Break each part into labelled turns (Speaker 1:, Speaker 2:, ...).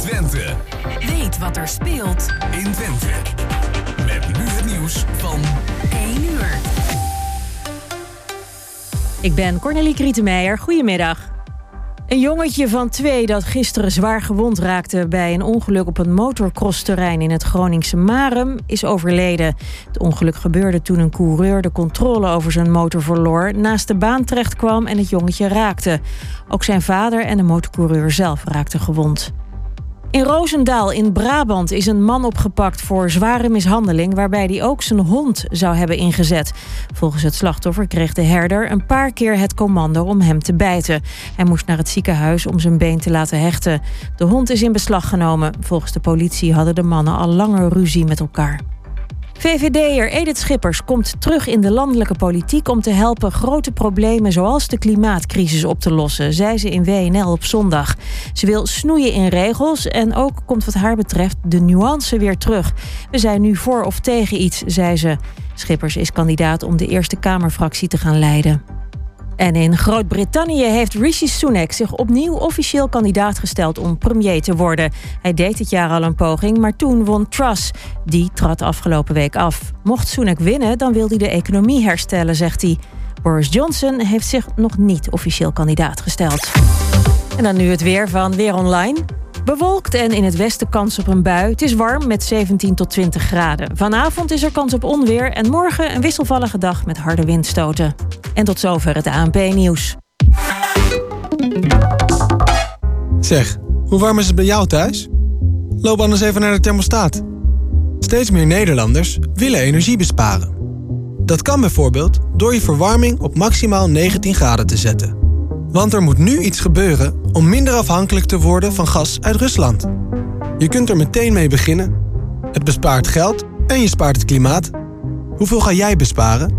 Speaker 1: Twente.
Speaker 2: Weet wat er speelt
Speaker 1: in Twente. Met nu het nieuws van
Speaker 2: 1 uur.
Speaker 3: Ik ben Cornelie Krietenmeijer. Goedemiddag. Een jongetje van twee dat gisteren zwaar gewond raakte bij een ongeluk op een motocrossterrein in het Groningse Marum is overleden. Het ongeluk gebeurde toen een coureur de controle over zijn motor verloor, naast de baan terecht kwam en het jongetje raakte. Ook zijn vader en de motorcoureur zelf raakten gewond. In Roosendaal in Brabant is een man opgepakt voor zware mishandeling waarbij hij ook zijn hond zou hebben ingezet. Volgens het slachtoffer kreeg de herder een paar keer het commando om hem te bijten. Hij moest naar het ziekenhuis om zijn been te laten hechten. De hond is in beslag genomen. Volgens de politie hadden de mannen al langer ruzie met elkaar. VVD'er Edith Schippers komt terug in de landelijke politiek om te helpen grote problemen zoals de klimaatcrisis op te lossen, zei ze in WNL op zondag. Ze wil snoeien in regels en ook komt wat haar betreft de nuance weer terug. We zijn nu voor of tegen iets, zei ze. Schippers is kandidaat om de Eerste Kamerfractie te gaan leiden. En in Groot-Brittannië heeft Rishi Sunak zich opnieuw officieel kandidaat gesteld om premier te worden. Hij deed dit jaar al een poging, maar toen won Truss. Die trad afgelopen week af. Mocht Sunak winnen, dan wil hij de economie herstellen, zegt hij. Boris Johnson heeft zich nog niet officieel kandidaat gesteld. En dan nu het weer van Weer Online. Bewolkt en in het westen kans op een bui. Het is warm met 17 tot 20 graden. Vanavond is er kans op onweer en morgen een wisselvallige dag met harde windstoten. En tot zover het ANP-nieuws.
Speaker 4: Zeg, hoe warm is het bij jou thuis? Loop anders even naar de thermostaat. Steeds meer Nederlanders willen energie besparen. Dat kan bijvoorbeeld door je verwarming op maximaal 19 graden te zetten. Want er moet nu iets gebeuren om minder afhankelijk te worden van gas uit Rusland. Je kunt er meteen mee beginnen. Het bespaart geld en je spaart het klimaat. Hoeveel ga jij besparen?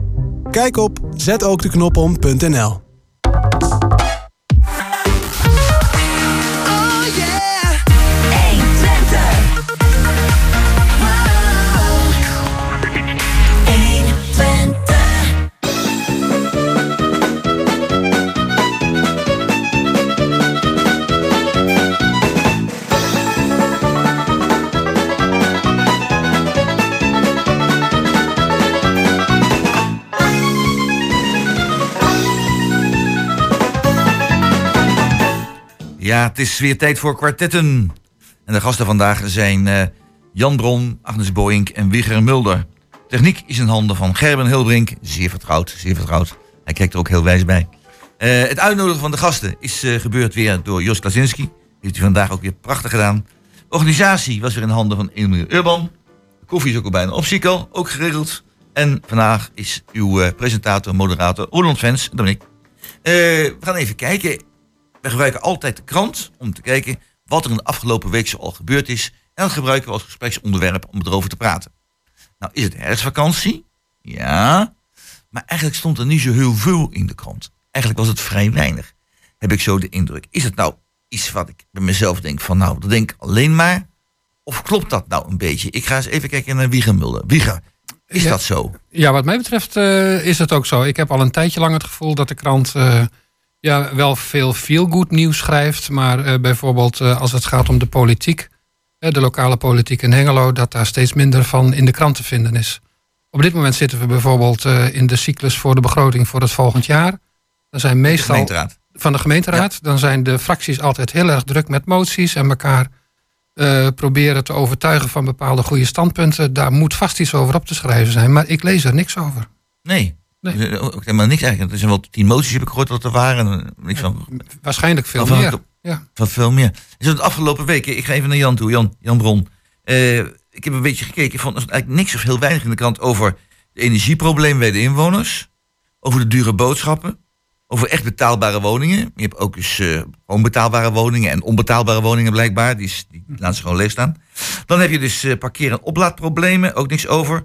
Speaker 4: Kijk op zetookdeknopom.nl
Speaker 5: Ja, het is weer tijd voor kwartetten. En de gasten vandaag zijn uh, Jan Bron, Agnes Boink en Wigger Mulder. Techniek is in handen van Gerben Hilbrink. Zeer vertrouwd, zeer vertrouwd. Hij kijkt er ook heel wijs bij. Uh, het uitnodigen van de gasten is uh, gebeurd weer door Jos Klasinski. Heeft hij vandaag ook weer prachtig gedaan. Organisatie was weer in handen van Emil Urban. Koffie is ook al bijna op Chico, ook geregeld. En vandaag is uw presentator, moderator Roland Vens, ik. we gaan even kijken we gebruiken altijd de krant om te kijken wat er in de afgelopen week zoal gebeurd is. En dat gebruiken we als gespreksonderwerp om erover te praten. Nou is het herfstvakantie, ja. Maar eigenlijk stond er niet zo heel veel in de krant. Eigenlijk was het vrij weinig, heb ik zo de indruk. Is het nou iets wat ik bij mezelf denk van nou, dat denk ik alleen maar. Of klopt dat nou een beetje? Ik ga eens even kijken naar Wieger Mulder. Wieger, is dat zo?
Speaker 6: Ja, wat mij betreft uh, is het ook zo. Ik heb al een tijdje lang het gevoel dat de krant... Uh, ja, wel veel feel-good nieuws schrijft. Maar uh, bijvoorbeeld uh, als het gaat om de politiek, de lokale politiek in Hengelo, dat daar steeds minder van in de krant te vinden is. Op dit moment zitten we bijvoorbeeld in de cyclus voor de begroting voor het volgend jaar. Dan zijn meestal.
Speaker 5: De.
Speaker 6: Van de gemeenteraad. Ja. Dan zijn de fracties altijd heel erg druk met moties en elkaar proberen te overtuigen van bepaalde goede standpunten. Daar moet vast iets over op te schrijven zijn. Maar ik lees er niks over.
Speaker 5: Nee, Nee. Ook helemaal niks eigenlijk. Er zijn wel tien moties heb ik gehoord dat er waren. Niks van.
Speaker 6: Waarschijnlijk veel van, meer. Ja.
Speaker 5: Van veel meer. Is het afgelopen weken, ik ga even naar Jan toe, Jan, Jan Bron. Uh, ik heb een beetje gekeken, van, er eigenlijk niks of heel weinig in de krant over de energieproblemen bij de inwoners. Over de dure boodschappen. Over echt betaalbare woningen. Je hebt ook eens uh, onbetaalbare woningen en onbetaalbare woningen blijkbaar. Die, die laten ze gewoon leeg staan. Dan heb je dus uh, parkeer- en oplaadproblemen. Ook niks over.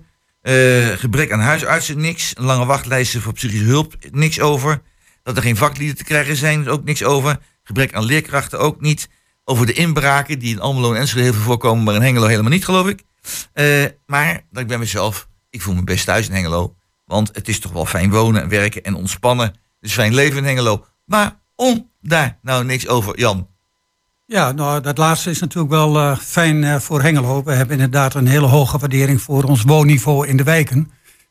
Speaker 5: Uh, gebrek aan huisartsen, niks. Lange wachtlijsten voor psychische hulp, niks over. Dat er geen vaklieden te krijgen zijn, ook niks over. Gebrek aan leerkrachten, ook niet. Over de inbraken, die in Almelo en Enschede heel veel voorkomen, maar in Hengelo helemaal niet, geloof ik. Uh, maar dat ik bij mezelf, ik voel me best thuis in Hengelo. Want het is toch wel fijn wonen en werken en ontspannen. Dus fijn leven in Hengelo. Maar om daar nou niks over, Jan.
Speaker 7: Ja, nou, dat laatste is natuurlijk wel uh, fijn uh, voor Hengelo. We hebben inderdaad een hele hoge waardering voor ons woonniveau in de wijken.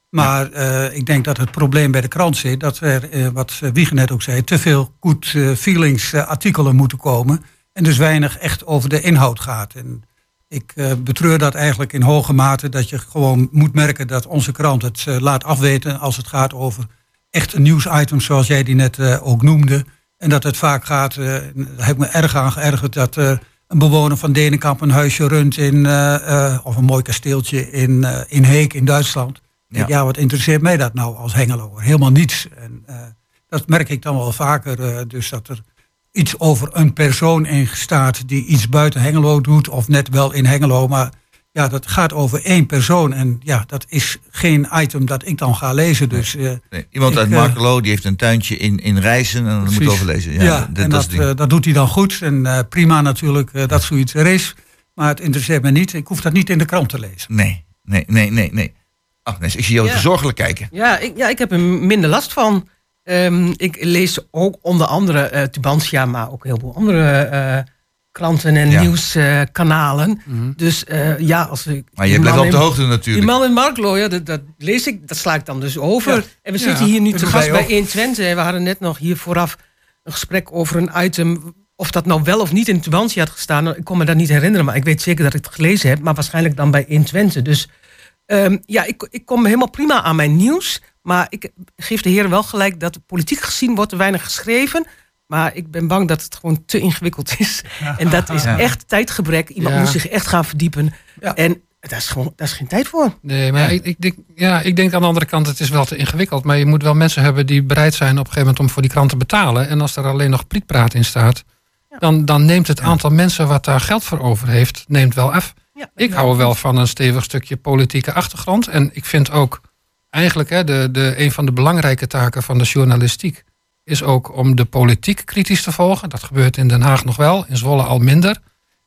Speaker 7: Maar uh, ik denk dat het probleem bij de krant zit dat er, wat Wiegen net ook zei, te veel good feelings artikelen moeten komen. En dus weinig echt over de inhoud gaat. En ik betreur dat eigenlijk in hoge mate dat je gewoon moet merken dat onze krant het laat afweten als het gaat over echt een nieuwsitem zoals jij die net ook noemde. En dat het vaak gaat, uh, daar heb ik me erg aan geërgerd, dat uh, een bewoner van Denenkamp een huisje runt in, uh, of een mooi kasteeltje in, in Heek in Duitsland. Ja. ja, wat interesseert mij dat nou als Hengelo? Helemaal niets. En dat merk ik dan wel vaker, dus dat er iets over een persoon in staat die iets buiten Hengelo doet, of net wel in Hengelo, maar ja, dat gaat over één persoon. En ja, dat is geen item dat ik dan ga lezen. Dus,
Speaker 5: nee. Nee. Iemand uit Markelo die heeft een tuintje in, in Reizen en dat moet overlezen. Ja,
Speaker 7: ja dat, en dat, uh, dat, doet hij dan goed. En uh, prima natuurlijk uh, dat zoiets er is. Maar het interesseert me niet. Ik hoef dat niet in de krant te lezen.
Speaker 5: Nee, nee, nee, nee. nee. Agnes, ik zie jou ja. zorgelijk kijken.
Speaker 8: Ja ik, ja, ik heb er minder last van. Um, ik lees ook onder andere Tubantia, maar ook heel veel andere kranten en ja. nieuwskanalen. Uh, mm -hmm. Dus uh, ja, als ik.
Speaker 5: Maar je blijft op de hoogte natuurlijk.
Speaker 8: Die man in Marklo, ja, dat, dat, lees ik, dat sla ik dan dus over. Ja. En we zitten hier nu te gast bij 120. We hadden net nog hier vooraf een gesprek over een item. Of dat nou wel of niet in Tubantia had gestaan. Ik kon me dat niet herinneren, maar ik weet zeker dat ik het gelezen heb. Maar waarschijnlijk dan bij 120. Dus um, ja, ik, ik kom helemaal prima aan mijn nieuws. Maar ik geef de heren wel gelijk dat politiek gezien wordt er weinig geschreven. Maar ik ben bang dat het gewoon te ingewikkeld is. En dat is echt tijdgebrek. Iemand moet zich echt gaan verdiepen. En daar is gewoon daar is geen tijd voor.
Speaker 6: Nee, maar ik, ik, denk, ja, ik denk aan de andere kant, het is wel te ingewikkeld. Maar je moet wel mensen hebben die bereid zijn op een gegeven moment om voor die krant te betalen. En als er alleen nog prietpraat in staat, dan, dan neemt het aantal mensen wat daar geld voor over heeft, neemt wel af. ik hou wel van een stevig stukje politieke achtergrond. En ik vind ook eigenlijk hè, de, de, een van de belangrijke taken van de journalistiek is ook om de politiek kritisch te volgen. Dat gebeurt in Den Haag nog wel, in Zwolle al minder.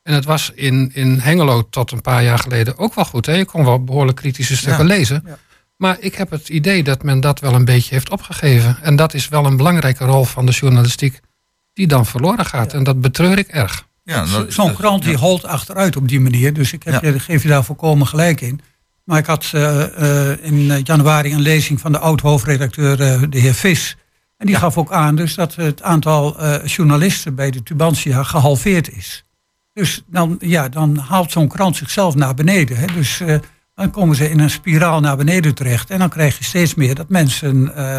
Speaker 6: En het was in, in Hengelo tot een paar jaar geleden ook wel goed. Hè? Je kon wel behoorlijk kritische stukken lezen. Ja. Maar ik heb het idee dat men dat wel een beetje heeft opgegeven. En dat is wel een belangrijke rol van de journalistiek die dan verloren gaat. En dat betreur ik erg.
Speaker 7: Ja, Zo'n krant die holt achteruit op die manier. Dus ik heb, je, geef je daar volkomen gelijk in. Maar ik had uh, uh, in januari een lezing van de oud-hoofdredacteur, uh, de heer Vis en die gaf ook aan dus dat het aantal uh, journalisten bij de Tubantia gehalveerd is. Dus dan, ja, dan haalt zo'n krant zichzelf naar beneden. Hè. Dus uh, dan komen ze in een spiraal naar beneden terecht. En dan krijg je steeds meer dat mensen uh,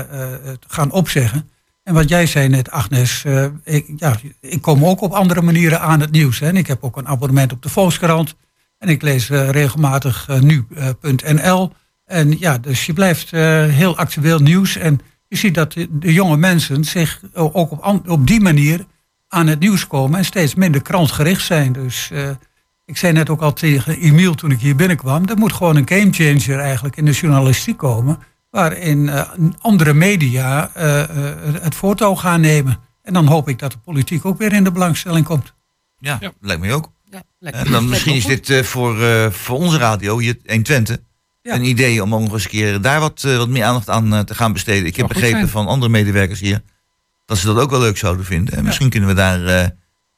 Speaker 7: gaan opzeggen. En wat jij zei net, Agnes, ik, ja, ik kom ook op andere manieren aan het nieuws. Hè. En ik heb ook een abonnement op de Volkskrant. En ik lees regelmatig nu.nl. en ja, dus je blijft heel actueel nieuws. En je ziet dat de, de jonge mensen zich ook op, op, die manier aan het nieuws komen en steeds minder krantgericht zijn. Dus uh, ik zei net ook al tegen Emiel toen ik hier binnenkwam, er moet gewoon een gamechanger eigenlijk in de journalistiek komen, waarin uh, andere media uh, het voortouw gaan nemen. En dan hoop ik dat de politiek ook weer in de belangstelling komt.
Speaker 5: Ja, ja. lijkt mij ook. Ja, en dan misschien is dit voor, voor onze radio, hier 120, een idee om nog eens een keer daar wat, uh, wat meer aandacht aan uh, te gaan besteden. Ik heb begrepen van andere medewerkers hier dat ze dat ook wel leuk zouden vinden. En misschien kunnen we daar uh,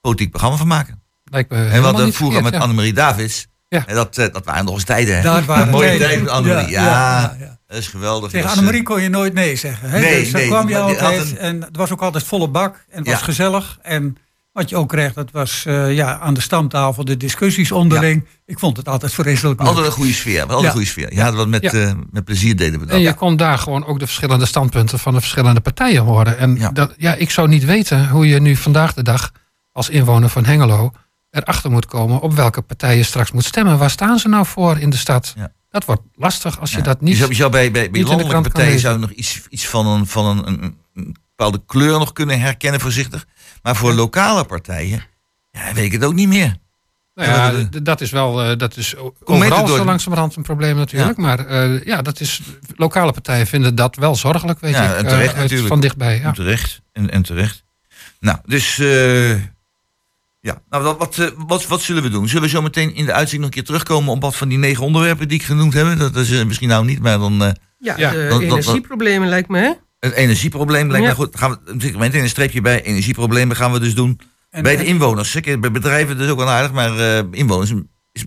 Speaker 5: politiek programma van maken.
Speaker 6: Lijkt me
Speaker 5: en we hadden vroeger met Annemarie Davids. Ja. En dat, dat waren nog eens tijden.
Speaker 7: Dat waren
Speaker 5: mooie tijden met Annemarie. Ja, ja, dat is geweldig.
Speaker 7: Tegen Annemarie kon je nooit nee zeggen. Hè? Nee, dus nee, kwam je altijd. Een... En het was ook altijd volle bak. En het was gezellig. En wat je ook kreeg, dat was uh, ja, aan de stamtafel de discussies onderling. Ja. Ik vond het altijd vreselijk leuk.
Speaker 5: Altijd een goede sfeer. Wel ja. een goede sfeer. Ja, dat met, uh, met plezier deden we dat.
Speaker 6: En je kon daar gewoon ook de verschillende standpunten van de verschillende partijen horen. En ja. Dat, ja, ik zou niet weten hoe je nu vandaag de dag als inwoner van Hengelo erachter moet komen op welke partij je straks moet stemmen. Waar staan ze nou voor in de stad? Dat wordt lastig als je dat niet. Je
Speaker 5: zou, je zou bij, bij, bij landelijke partijen zou nog iets, iets van, een, van een, een, een bepaalde kleur nog kunnen herkennen voorzichtig. Maar voor lokale partijen, ja, weet ik het ook niet meer.
Speaker 6: Nou ja, dat is wel, uh, dat is overal zo langzamerhand een probleem natuurlijk. Ja. Maar uh, ja, dat is, lokale partijen vinden dat wel zorgelijk, weet ja,
Speaker 5: ik. En terecht uh, natuurlijk.
Speaker 6: Van dichtbij, ja.
Speaker 5: En terecht, en, en terecht. Nou, dus ja, nou, wat, wat, wat, wat, zullen we doen? Zullen we zo meteen in de uitzending nog een keer terugkomen op wat van die negen onderwerpen die ik genoemd heb? Dat is misschien nou niet, maar dan...
Speaker 8: ja, de energieproblemen lijkt me, hè?
Speaker 5: Het energieprobleem lijkt me goed. Gaan we, een streepje bij energieproblemen gaan we dus doen.
Speaker 7: En-
Speaker 5: bij de
Speaker 7: en-
Speaker 5: inwoners. Bij bedrijven dus ook wel aardig, maar eh, inwoners is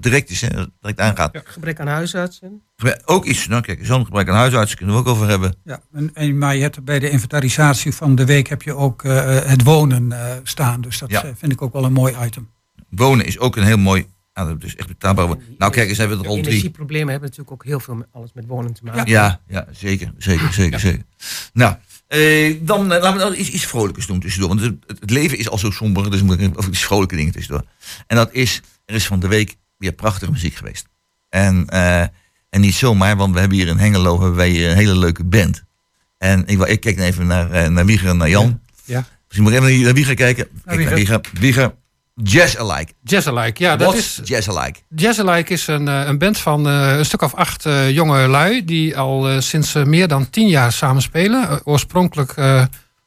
Speaker 5: direct is, hè, direct aangaat.
Speaker 8: Gebrek aan huisartsen.
Speaker 5: Ook iets, nou kijk, zo'n gebrek aan huisartsen kunnen we ook over hebben.
Speaker 7: Ja, en, en, maar je hebt bij de inventarisatie van de week heb je ook eh, het wonen eh, staan. Dus dat
Speaker 5: Ja.
Speaker 7: eh, vind ik ook wel een mooi item.
Speaker 5: Wonen is ook een heel mooi, ja, dat is echt betaalbaar. Nou kijk eens, hebben we er al drie.
Speaker 8: Energieproblemen hebben natuurlijk ook heel veel met, alles met wonen te maken.
Speaker 5: Ja, ja zeker, zeker, zeker, zeker. Nou, eh, dan eh, laten we nou iets, iets vrolijkers doen tussendoor. Want het, het leven is al zo somber, dus moet ik over iets vrolijke dingen tussendoor. En dat is, er is van de week weer prachtige muziek geweest. En, eh, en niet zomaar, want we hebben hier in Hengelo hebben wij hier een hele leuke band. En ik, ik kijk even naar, eh, naar Wieger en naar Jan.
Speaker 6: Ja.
Speaker 5: Misschien moet ik even naar Wieger kijken. Kijk
Speaker 7: Wieger.
Speaker 5: naar Wieger. Wieger, Jazz Alike.
Speaker 6: Jazzalike, ja, dat
Speaker 5: Wat
Speaker 6: is...
Speaker 5: Jazz Alike?
Speaker 6: Jazzalike is een, eh, een band van eh, een stuk of acht eh, jonge lui... die al sinds meer dan tien jaar samen spelen. Oorspronkelijk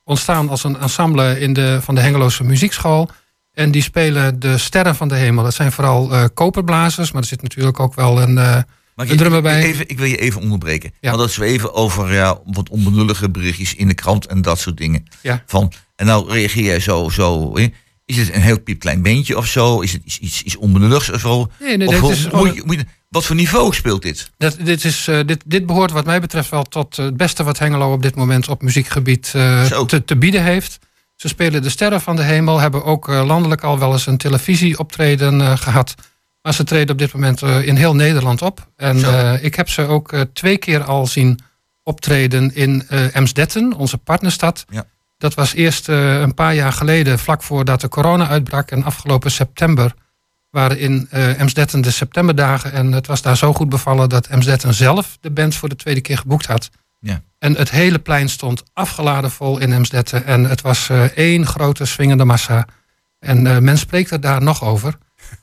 Speaker 6: ontstaan als een ensemble in de, van de Hengeloze Muziekschool. En die spelen de sterren van de hemel. Dat zijn vooral eh, koperblazers, maar er zit natuurlijk ook wel een... Een drummer bij.
Speaker 5: Even, ik wil je even onderbreken.
Speaker 6: Ja.
Speaker 5: Want dat we even over ja, wat onbenullige berichtjes in de krant en dat soort dingen.
Speaker 6: Ja.
Speaker 5: Van, en nou reageer jij zo, zo. hè? Is het een heel piepklein beentje of zo? Is het iets, iets, iets onbenulligs of zo?
Speaker 6: Nee, nee,
Speaker 5: of
Speaker 6: dit
Speaker 5: hoe-
Speaker 6: is
Speaker 5: moet
Speaker 6: gewoon-
Speaker 5: je- moet je- wat voor niveau speelt dit?
Speaker 6: Dat, dit, is, eh, dit, dit behoort wat mij betreft wel tot eh, het beste wat Hengelo op dit moment op muziekgebied eh, te, te bieden heeft. Ze spelen de sterren van de hemel, hebben ook landelijk al wel eens een televisieoptreden eh, gehad. Maar ze treden op dit moment in heel Nederland op. En ik heb ze ook twee keer al zien optreden in Emsdetten, onze partnerstad.
Speaker 5: Ja.
Speaker 6: Dat was eerst eh, een paar jaar geleden, vlak voordat de corona uitbrak. En afgelopen september waren in Emsdetten de septemberdagen. En het was daar zo goed bevallen dat Emsdetten zelf de band voor de tweede keer geboekt had.
Speaker 5: Ja.
Speaker 6: En het hele plein stond afgeladen vol in Emsdetten. En het was eh, één grote swingende massa. En men spreekt er daar nog over.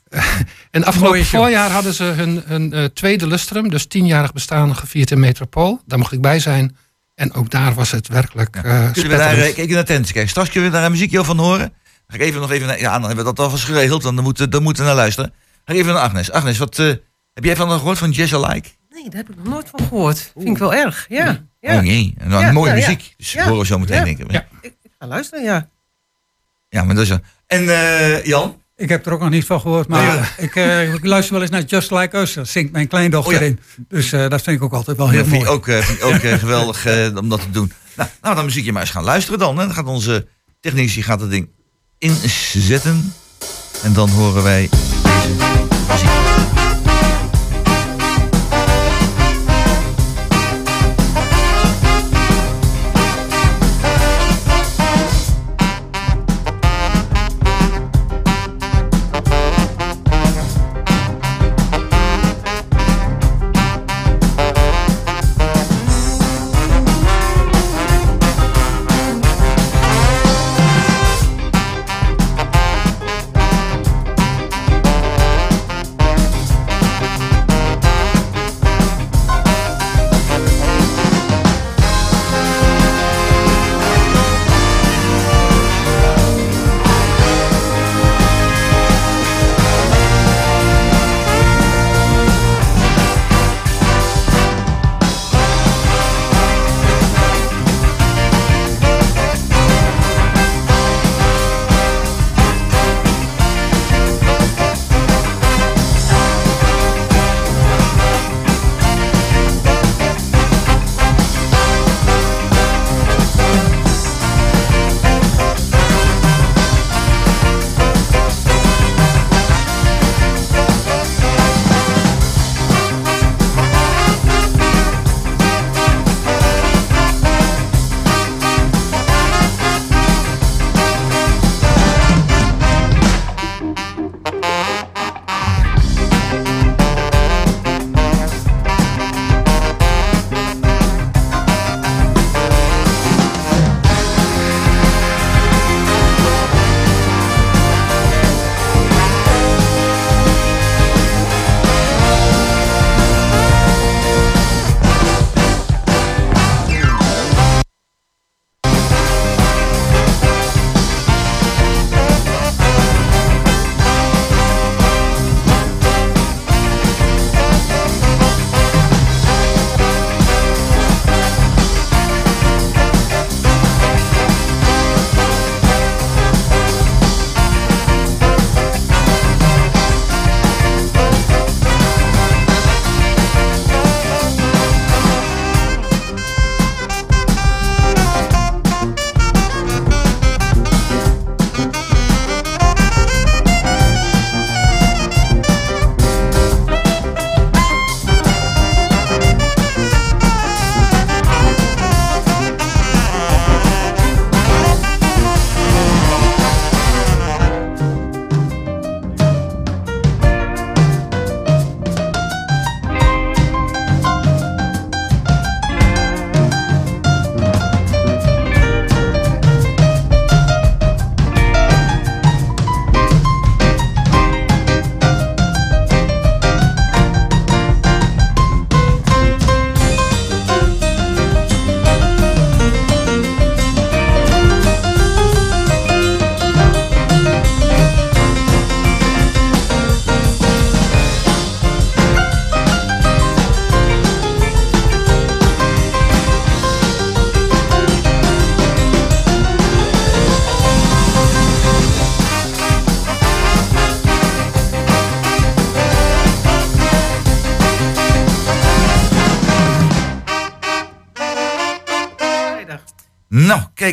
Speaker 6: en afgelopen voorjaar hadden ze hun, hun tweede lustrum, dus tienjarig bestaan, gevierd in Metropool. Daar mocht ik bij zijn. En ook daar was het werkelijk eh
Speaker 5: Kunnen we daar,
Speaker 6: spetterend.
Speaker 5: eh, kijk naar tent kijken. Straks kunnen we daar een muziekje van horen. Ga ik even nog even naar, ja, dan hebben we dat alvast geregeld. Dan moeten, dan moeten we naar luisteren. Ga ik even naar Agnes. Agnes, wat eh, heb jij van gehoord van Jazz Alike?
Speaker 8: Nee, daar heb ik nog nooit van gehoord. Vind ik wel erg. Ja. ja.
Speaker 5: Oh nee, en dan
Speaker 8: Ja,
Speaker 5: mooie
Speaker 8: nou ja.
Speaker 5: muziek. Dus
Speaker 8: Ja.
Speaker 5: horen we zo meteen
Speaker 8: Ja.
Speaker 5: denken.
Speaker 6: Ja.
Speaker 8: Ik, ik ga luisteren, ja.
Speaker 5: Ja, maar dat is... En eh, Jan?
Speaker 7: Ik heb er ook nog niet van gehoord, maar
Speaker 5: Ja.
Speaker 7: ik, eh, ik luister wel eens naar Just Like Us. Dat zingt mijn kleindochter
Speaker 5: Oh ja.
Speaker 7: in. Dus eh, dat vind ik ook altijd wel heel
Speaker 5: vind
Speaker 7: mooi.
Speaker 5: ook, eh, vind ik ook geweldig om dat te doen. Nou, nou, dan muziekje maar eens gaan luisteren dan. Hè. Dan gaat onze technici gaat het ding inzetten. En dan horen wij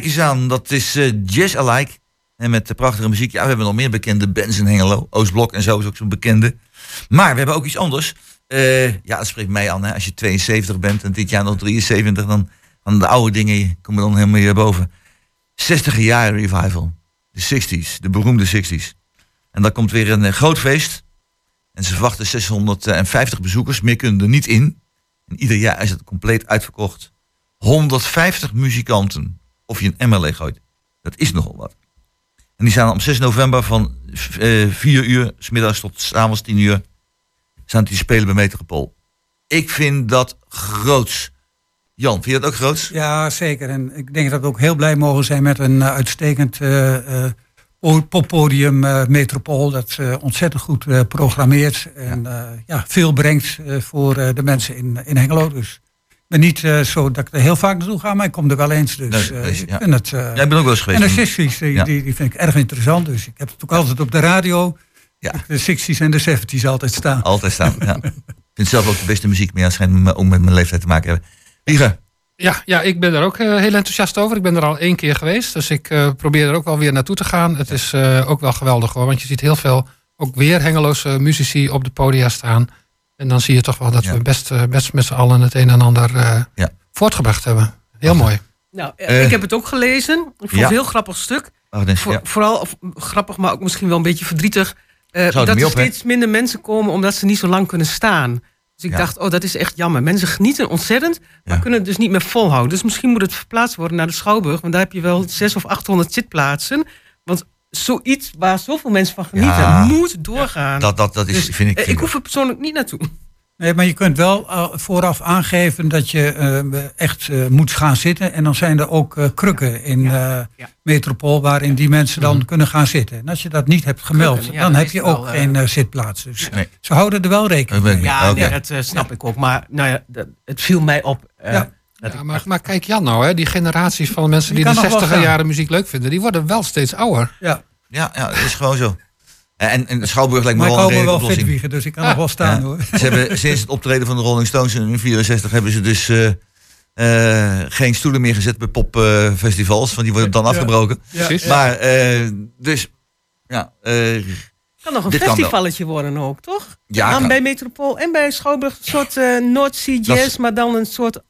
Speaker 5: kijk eens aan. Dat is uh, Jazz Alike. En met de prachtige muziek. Ja, we hebben nog meer bekende bands in Hengelo. Oostblok en zo is ook zo'n bekende. Maar we hebben ook iets anders. Uh, ja, dat spreekt mij aan. Hè. Als je 72 bent en dit jaar nog 73, dan, dan de oude dingen komen dan helemaal weer boven. 60 jaar revival. De 60s, de beroemde 60s. En dan komt weer een uh, groot feest. En ze verwachten 650 bezoekers. Meer kunnen er niet in. En ieder jaar is het compleet uitverkocht. 150 muzikanten. Of je een MLE gooit. Dat is nogal wat. En die staan op 6 november van uh, 4 uur, s middags tot s avonds 10 uur, staan die spelen bij Metropool. Ik vind dat groots. Jan, vind je dat ook groots?
Speaker 7: Ja, zeker. En ik denk dat we ook heel blij mogen zijn met een uh, uitstekend uh, uh, poppodium Metropool. Dat ontzettend goed programmeert en ja. ja veel brengt voor de mensen in, in Hengelo. Dus ben niet uh, zo dat ik er heel vaak naartoe ga, maar ik kom er wel eens. Dus uh, ik vind het. Uh,
Speaker 5: Jij bent ook wel eens geweest.
Speaker 7: En de 60s, die, ja. die, die, vind ik erg interessant. Dus ik heb het ook altijd op de radio.
Speaker 5: Ja.
Speaker 7: De 60s en de 70s altijd staan.
Speaker 5: Altijd staan, ja. ik vind zelf ook de beste muziek, maar ja, het schijnt ook met mijn leeftijd te maken hebben. Lieve.
Speaker 6: Ja, ja, ik ben er ook heel enthousiast over. Ik ben er al één keer geweest, dus ik probeer er ook wel weer naartoe te gaan. Het is ook wel geweldig hoor, want je ziet heel veel, ook weer hengeloze muzici op de podia staan. En dan zie je toch wel dat ja. we best, best met z'n allen het een en ander uh, ja. voortgebracht hebben. Heel Ach, mooi.
Speaker 8: Nou, uh, ik heb het ook gelezen. Ik vond ja. het een heel grappig stuk.
Speaker 5: Oh, dus,
Speaker 8: Voor, vooral of, grappig, maar ook misschien wel een beetje verdrietig. Uh, dat er
Speaker 5: op,
Speaker 8: steeds minder mensen komen omdat ze niet zo lang kunnen staan. Dus ik dacht, oh, dat is echt jammer. Mensen genieten ontzettend, maar kunnen het dus niet meer volhouden. Dus misschien moet het verplaatst worden naar de Schouwburg. Want daar heb je wel 600 of 800 zitplaatsen. Zoiets waar zoveel mensen van genieten,
Speaker 5: Ja.
Speaker 8: moet doorgaan.
Speaker 5: Dat, dat, dat is,
Speaker 8: Dus,
Speaker 5: vind ik...
Speaker 8: eh,
Speaker 5: vind
Speaker 8: ik hoef er persoonlijk niet naartoe.
Speaker 7: Nee, maar je kunt wel uh, vooraf aangeven dat je uh, echt uh, moet gaan zitten. En dan zijn er ook krukken in
Speaker 8: Ja.
Speaker 7: Metropool waarin die mensen dan kunnen gaan zitten. En als je dat niet hebt gemeld,
Speaker 8: Krukken, ja,
Speaker 7: dan
Speaker 8: dan
Speaker 7: heb je ook
Speaker 8: wel,
Speaker 7: geen zitplaats. Dus
Speaker 5: Nee.
Speaker 7: ze houden er wel rekening
Speaker 5: Ik
Speaker 7: mee.
Speaker 8: Ja, nee, dat eh, snap ik ook. Maar nou ja, dat- het viel mij op. eh,
Speaker 7: Ja.
Speaker 6: Ja, maar, maar kijk Jan nou, hè, die generaties van mensen
Speaker 7: Die
Speaker 6: de
Speaker 7: nog wel
Speaker 6: 60
Speaker 7: gaan.
Speaker 6: jaren muziek leuk vinden, die worden wel steeds ouder.
Speaker 7: Ja.
Speaker 5: Ja, ja, dat is gewoon zo. En, en Schouwburg lijkt me
Speaker 7: Maar ik
Speaker 5: wel een
Speaker 7: wel
Speaker 5: oplossing.
Speaker 7: wiegen, dus ik kan nog wel staan
Speaker 5: Ja.
Speaker 7: hoor.
Speaker 5: Ze hebben sinds het optreden van de Rolling Stones in 64 hebben ze dus eh, eh, geen stoelen meer gezet bij popfestivals, want die worden dan
Speaker 7: Ja.
Speaker 5: afgebroken.
Speaker 7: Ja.
Speaker 6: Precies.
Speaker 5: Maar eh, dus ja, eh,
Speaker 8: kan nog een festivalletje worden ook, toch?
Speaker 5: Ja,
Speaker 8: bij Metropool en bij Schouwburg een soort eh North Sea Jazz, maar dan een soort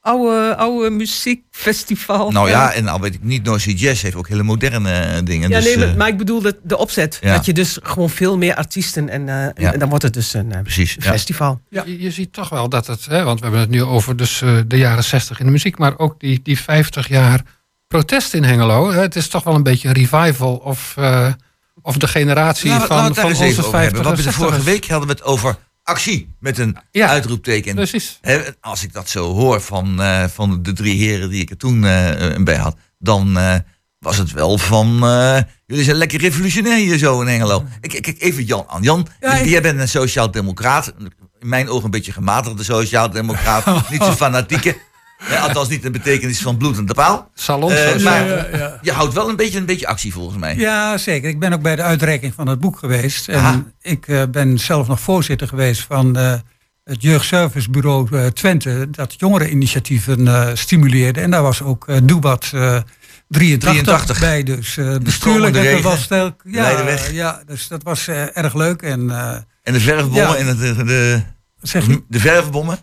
Speaker 8: oude, oude muziekfestival.
Speaker 5: nou ja, en al weet ik niet, Noisy Jazz heeft ook hele moderne eh, dingen.
Speaker 8: Ja,
Speaker 5: dus,
Speaker 8: nee, maar,
Speaker 5: eh,
Speaker 8: maar ik bedoel de, de opzet.
Speaker 5: Ja.
Speaker 8: Dat je dus gewoon veel meer artiesten en, eh, en-
Speaker 5: Ja.
Speaker 8: en dan wordt het dus een eh,
Speaker 5: precies.
Speaker 8: Festival.
Speaker 7: Ja.
Speaker 6: Je, je ziet toch wel dat het, hè, want we hebben het nu over dus, eh, de jaren 60 in de muziek, maar ook die, die 50 jaar protest in Hengelo. Hè, het is toch wel een beetje een revival of, eh, of de generatie van,
Speaker 5: we
Speaker 6: van onze
Speaker 5: even over hebben.
Speaker 6: 50
Speaker 5: Want we de vorige
Speaker 6: 60ers.
Speaker 5: week hadden we het over actie met een
Speaker 6: Ja.
Speaker 5: uitroepteken.
Speaker 6: Precies.
Speaker 5: Als ik dat zo hoor van, eh, van de drie heren die ik er toen eh, bij had, dan eh, was het wel van. jullie zijn lekker revolutionair hier zo in ik- even Jan aan. Jan,
Speaker 7: Ja, ik-
Speaker 5: jij bent een sociaal-democraat. In mijn ogen een beetje gematigde sociaal-democraat. niet zo fanatieke. Althans, niet de betekenis van bloedende paal.
Speaker 6: Salons.
Speaker 5: Eh,
Speaker 6: zoals-
Speaker 5: maar
Speaker 7: Ja, ja.
Speaker 5: je houdt wel een beetje, een beetje actie volgens mij.
Speaker 7: Ja, zeker. Ik ben ook bij de uitreiking van het boek geweest. En
Speaker 5: Aha.
Speaker 7: ik eh, ben zelf nog voorzitter geweest van eh, het jeugdservicebureau Twente. Dat jongereninitiatieven stimuleerde. En daar was ook Doebat eh 83,
Speaker 5: 83.
Speaker 7: bij. Dus bestuurlijk wel sterk. Ja, ja, dus dat was erg leuk. En,
Speaker 5: En de verfbommen
Speaker 7: Ja.
Speaker 5: en het, de, de,
Speaker 7: zeg je?
Speaker 5: de verfbommen.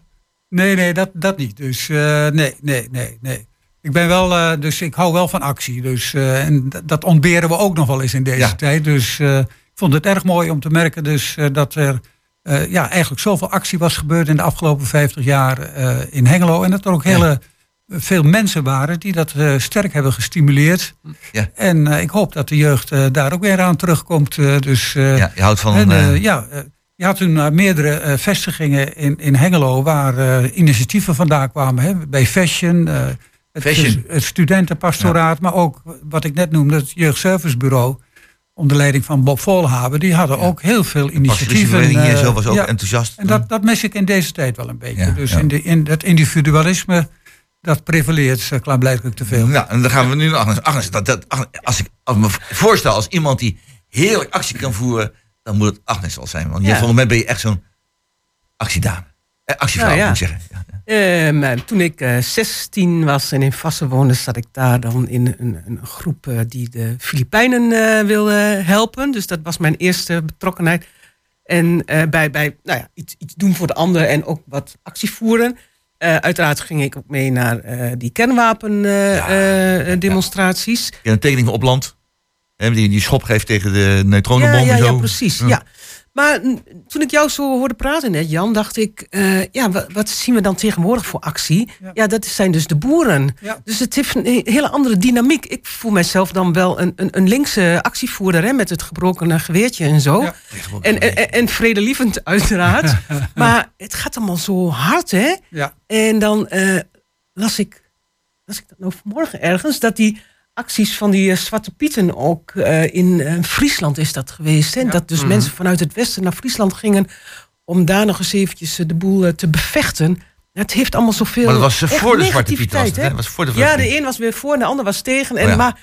Speaker 7: Nee, nee, dat, dat niet. Dus eh, nee, nee, nee, nee. Ik ben wel, eh, dus ik hou wel van actie. Dus, eh, en dat ontberen we ook nog wel eens in deze
Speaker 5: Ja.
Speaker 7: tijd. Dus ik vond het erg mooi om te merken dus, dat er ja, eigenlijk zoveel actie was gebeurd in de afgelopen 50 jaar in Hengelo. En dat er ook
Speaker 5: Ja.
Speaker 7: hele veel mensen waren die dat sterk hebben gestimuleerd.
Speaker 5: Ja.
Speaker 7: En ik hoop dat de jeugd daar ook weer aan terugkomt. dus,
Speaker 5: Ja, je houdt van.
Speaker 7: en, ja, je had toen eh, meerdere eh, vestigingen in, in Hengelo waar eh, initiatieven vandaan kwamen. Hè, bij Fashion, het,
Speaker 5: Fashion.
Speaker 7: het studentenpastoraat, maar ook wat ik net noemde, het jeugdservicebureau. Onder leiding van Bob Volhaven. Die hadden ook heel veel initiatieven.
Speaker 5: vereniging hier zo was ook
Speaker 7: ja.
Speaker 5: enthousiast.
Speaker 7: En dat, dat mis ik in deze tijd wel een beetje.
Speaker 5: Ja,
Speaker 7: dus
Speaker 5: ja.
Speaker 7: In, de, in dat individualisme, dat prevaleert klaarblijkelijk te veel.
Speaker 5: Nou, en dan gaan we nu naar Agnes. Agnes, dat, dat, Agnes, als, ik, als ik me voorstel als iemand die heerlijk actie kan voeren, dan moet het Agnes wel zijn. Want je,
Speaker 8: Ja.
Speaker 5: volgens mij ben je echt zo'n actiedame. Eh, actievrouw,
Speaker 8: Nou ja.
Speaker 5: moet ik zeggen. Ja.
Speaker 8: Ehm, toen ik uh, 16 was en in Vassen woonde, zat ik daar dan in een, een groep uh, die de Filipijnen uh, wilde helpen. Dus dat was mijn eerste betrokkenheid. En bij, bij nou ja, iets, iets doen voor de ander en ook wat actie voeren. uiteraard ging ik ook mee naar die kernwapendemonstraties.
Speaker 5: Ja, een tekening op land. Die, die schop geeft tegen de neutronenbom.
Speaker 8: Ja, ja,
Speaker 5: zo.
Speaker 8: ja precies. Ja. Maar toen ik jou zo hoorde praten net, Jan, dacht ik, uh, ja, wat, wat, zien we dan tegenwoordig voor actie? Ja, ja dat zijn dus de boeren. Ja. Dus het heeft een hele andere dynamiek. Ik voel mezelf dan wel een, een, een linkse actievoerder hè, met het gebroken geweertje en zo. Ja. En, en, en, vredelievend uiteraard. maar het gaat allemaal zo hard, hè? Ja. En dan uh, las ik, las ik dat nou vanmorgen ergens, dat die acties van die uh, Zwarte Pieten ook uh, in uh, Friesland is dat geweest. Hè? Ja. Dat dus mm -hmm. mensen vanuit het westen naar Friesland gingen om daar nog eens eventjes de boel te bevechten. Het heeft allemaal zoveel.
Speaker 5: Maar dat was voor de Zwarte Pieten. Was het, was voor de
Speaker 8: ja, de een was weer voor en de ander was tegen. En, oh, ja. Maar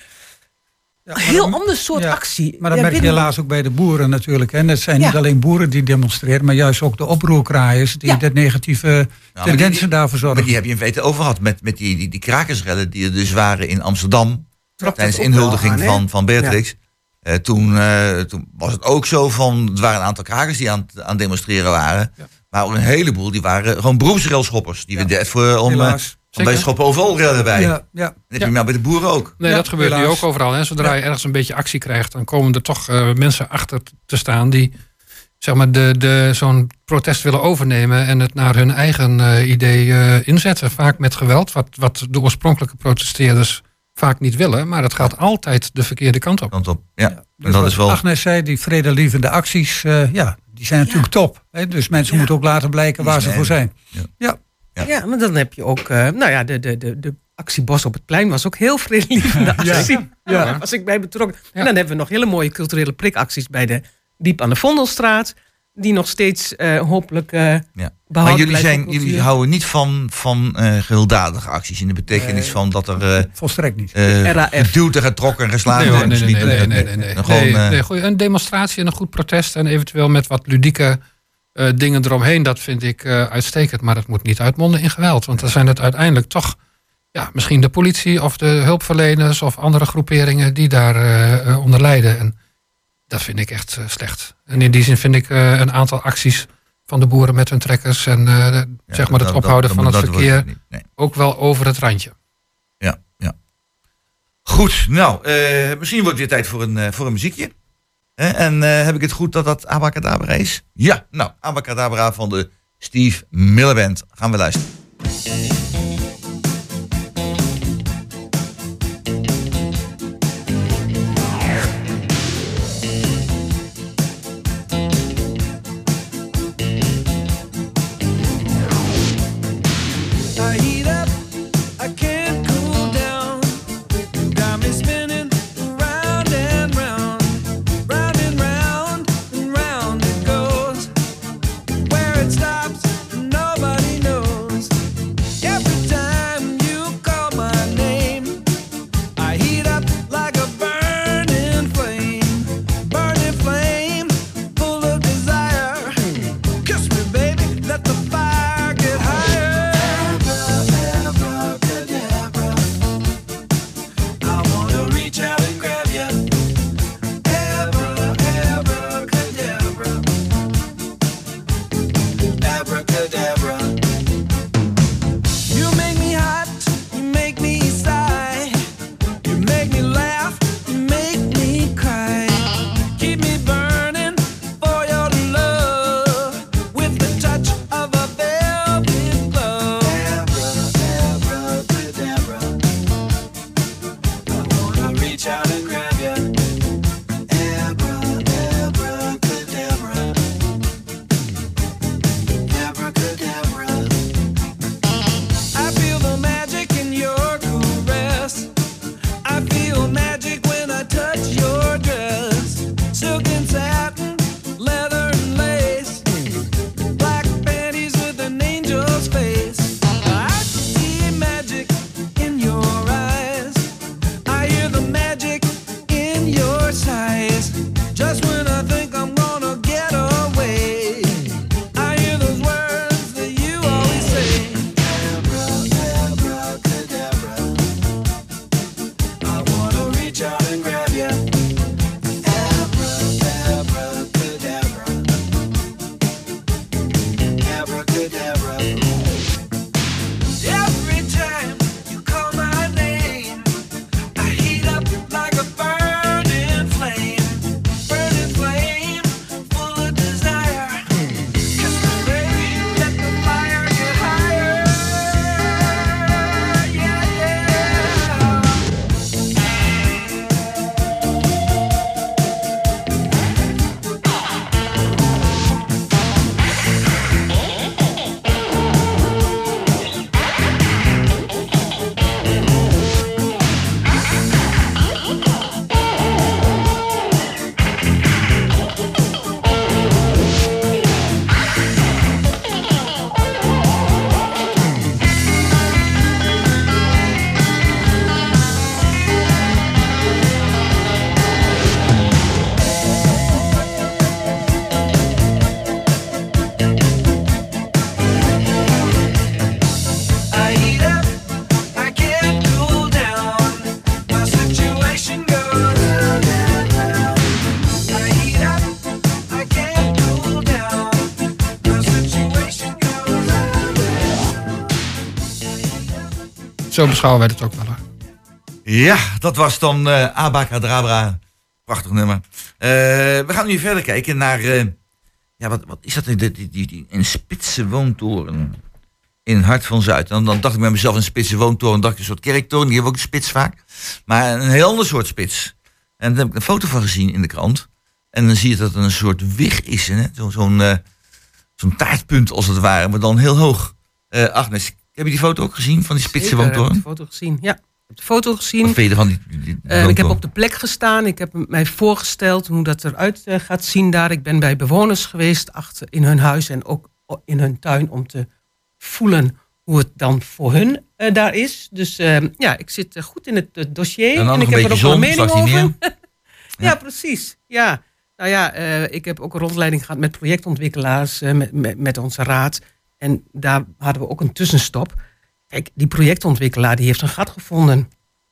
Speaker 8: ja, maar heel dan, ander soort
Speaker 7: ja,
Speaker 8: actie.
Speaker 7: Maar dat merk je helaas ook bij de boeren natuurlijk. En het zijn niet alleen boeren die demonstreren, maar juist ook de oproerkraaiers die de negatieve tendensen daarvoor zorgen.
Speaker 5: Maar die heb je in feite over gehad met, met die, die, die krakersrellen die er dus waren in Amsterdam tijdens de inhuldiging aan, van, van Beatrix. Ja. Uh, toen, uh, toen was het ook zo van, er waren een aantal krakers die aan, aan demonstreren waren. Ja. Maar ook een heleboel, die waren gewoon beroepsrailschoppers. Die ja. we voor om, uh, om bij schoppen overal erbij. Ja, ja. Dat heb je nou bij de boeren ook.
Speaker 6: Nee, dat gebeurt nu ook overal. Hè. Zodra je ergens een beetje actie krijgt, dan komen er toch mensen achter te staan die zeg maar, de, de, zo'n protest willen overnemen en het naar hun eigen idee inzetten. Vaak met geweld, wat, wat de oorspronkelijke protesteerders vaak niet willen, maar het gaat altijd de verkeerde kant op.
Speaker 5: Kant op. Ja, ja
Speaker 7: dus dat is wel... Agnes zei, die vredelievende acties, uh, ja, die zijn natuurlijk ja. top. Hè? Dus mensen ja. moeten ook laten blijken waar ze voor zijn.
Speaker 8: Ja. Ja. maar dan heb je ook, uh, nou ja, de, de, de, de actie Bos op het Plein was ook heel vredelievende actie. Ja. Daar was ik bij betrokken. En dan hebben we nog hele mooie culturele prikacties bij de Diep aan de Vondelstraat die nog steeds uh, hopelijk uh, ja.
Speaker 5: Maar jullie, zijn, jullie houden niet van, van uh, gewelddadige acties in de betekenis van dat er...
Speaker 7: Volstrekt niet.
Speaker 5: geduwd en getrokken en geslagen
Speaker 6: nee, nee, nee, nee, nee, nee, nee, Gewoon, nee, nee goeie, Een demonstratie en een goed protest en eventueel met wat ludieke dingen eromheen, dat vind ik uitstekend. Maar dat moet niet uitmonden in geweld. Want dan zijn het uiteindelijk toch ja, misschien de politie of de hulpverleners of andere groeperingen die daar onder lijden. En, dat vind ik echt uh, slecht. En in die zin vind ik uh, een aantal acties van de boeren met hun trekkers en ja, zeg maar het dat, ophouden dat, van dat, het verkeer nee. ook wel over het randje.
Speaker 5: Ja, ja. Goed, nou, misschien wordt het weer tijd voor een, voor een muziekje. En heb ik het goed dat dat Abacadabra is? Ja, nou, Abacadabra van de Steve Miller Band. Gaan we luisteren.
Speaker 6: Zo beschouwen wij het ook wel.
Speaker 5: Ja, dat was dan uh, Abacadabra. Prachtig nummer. Uh, we gaan nu verder kijken naar... Uh, ja, wat, wat is dat? Die, die, die, een spitse woontoren in Hart van Zuid. En dan dacht ik bij mezelf, een spitse woontoren, dacht ik een soort kerktoren, die hebben ook een spits vaak. Maar een heel ander soort spits. En daar heb ik een foto van gezien in de krant. En dan zie je dat het een soort wig is, zo'n zo'n taartpunt als het ware, maar dan heel hoog. Uh, Agnes, heb je die foto ook gezien van die spitse woontoren?
Speaker 8: Ik heb de foto gezien, ja. Ik heb de foto gezien.
Speaker 5: Wat vind je van die, die
Speaker 8: uh, Ik heb op de plek gestaan. Ik heb mij voorgesteld hoe dat eruit gaat zien daar. Ik ben bij bewoners geweest achter in hun huis en ook in hun tuin om te voelen hoe het dan voor hun uh, daar is. Dus ja, ik zit goed in het dossier.
Speaker 5: En,
Speaker 8: en ik
Speaker 5: heb er ook
Speaker 8: zon,
Speaker 5: een mening over. ja.
Speaker 8: ja. precies. Ja. Nou ja, ik heb ook een rondleiding gehad met projectontwikkelaars, met, met, met, onze raad. En daar hadden we ook een tussenstop. Kijk, die projectontwikkelaar die heeft een gat gevonden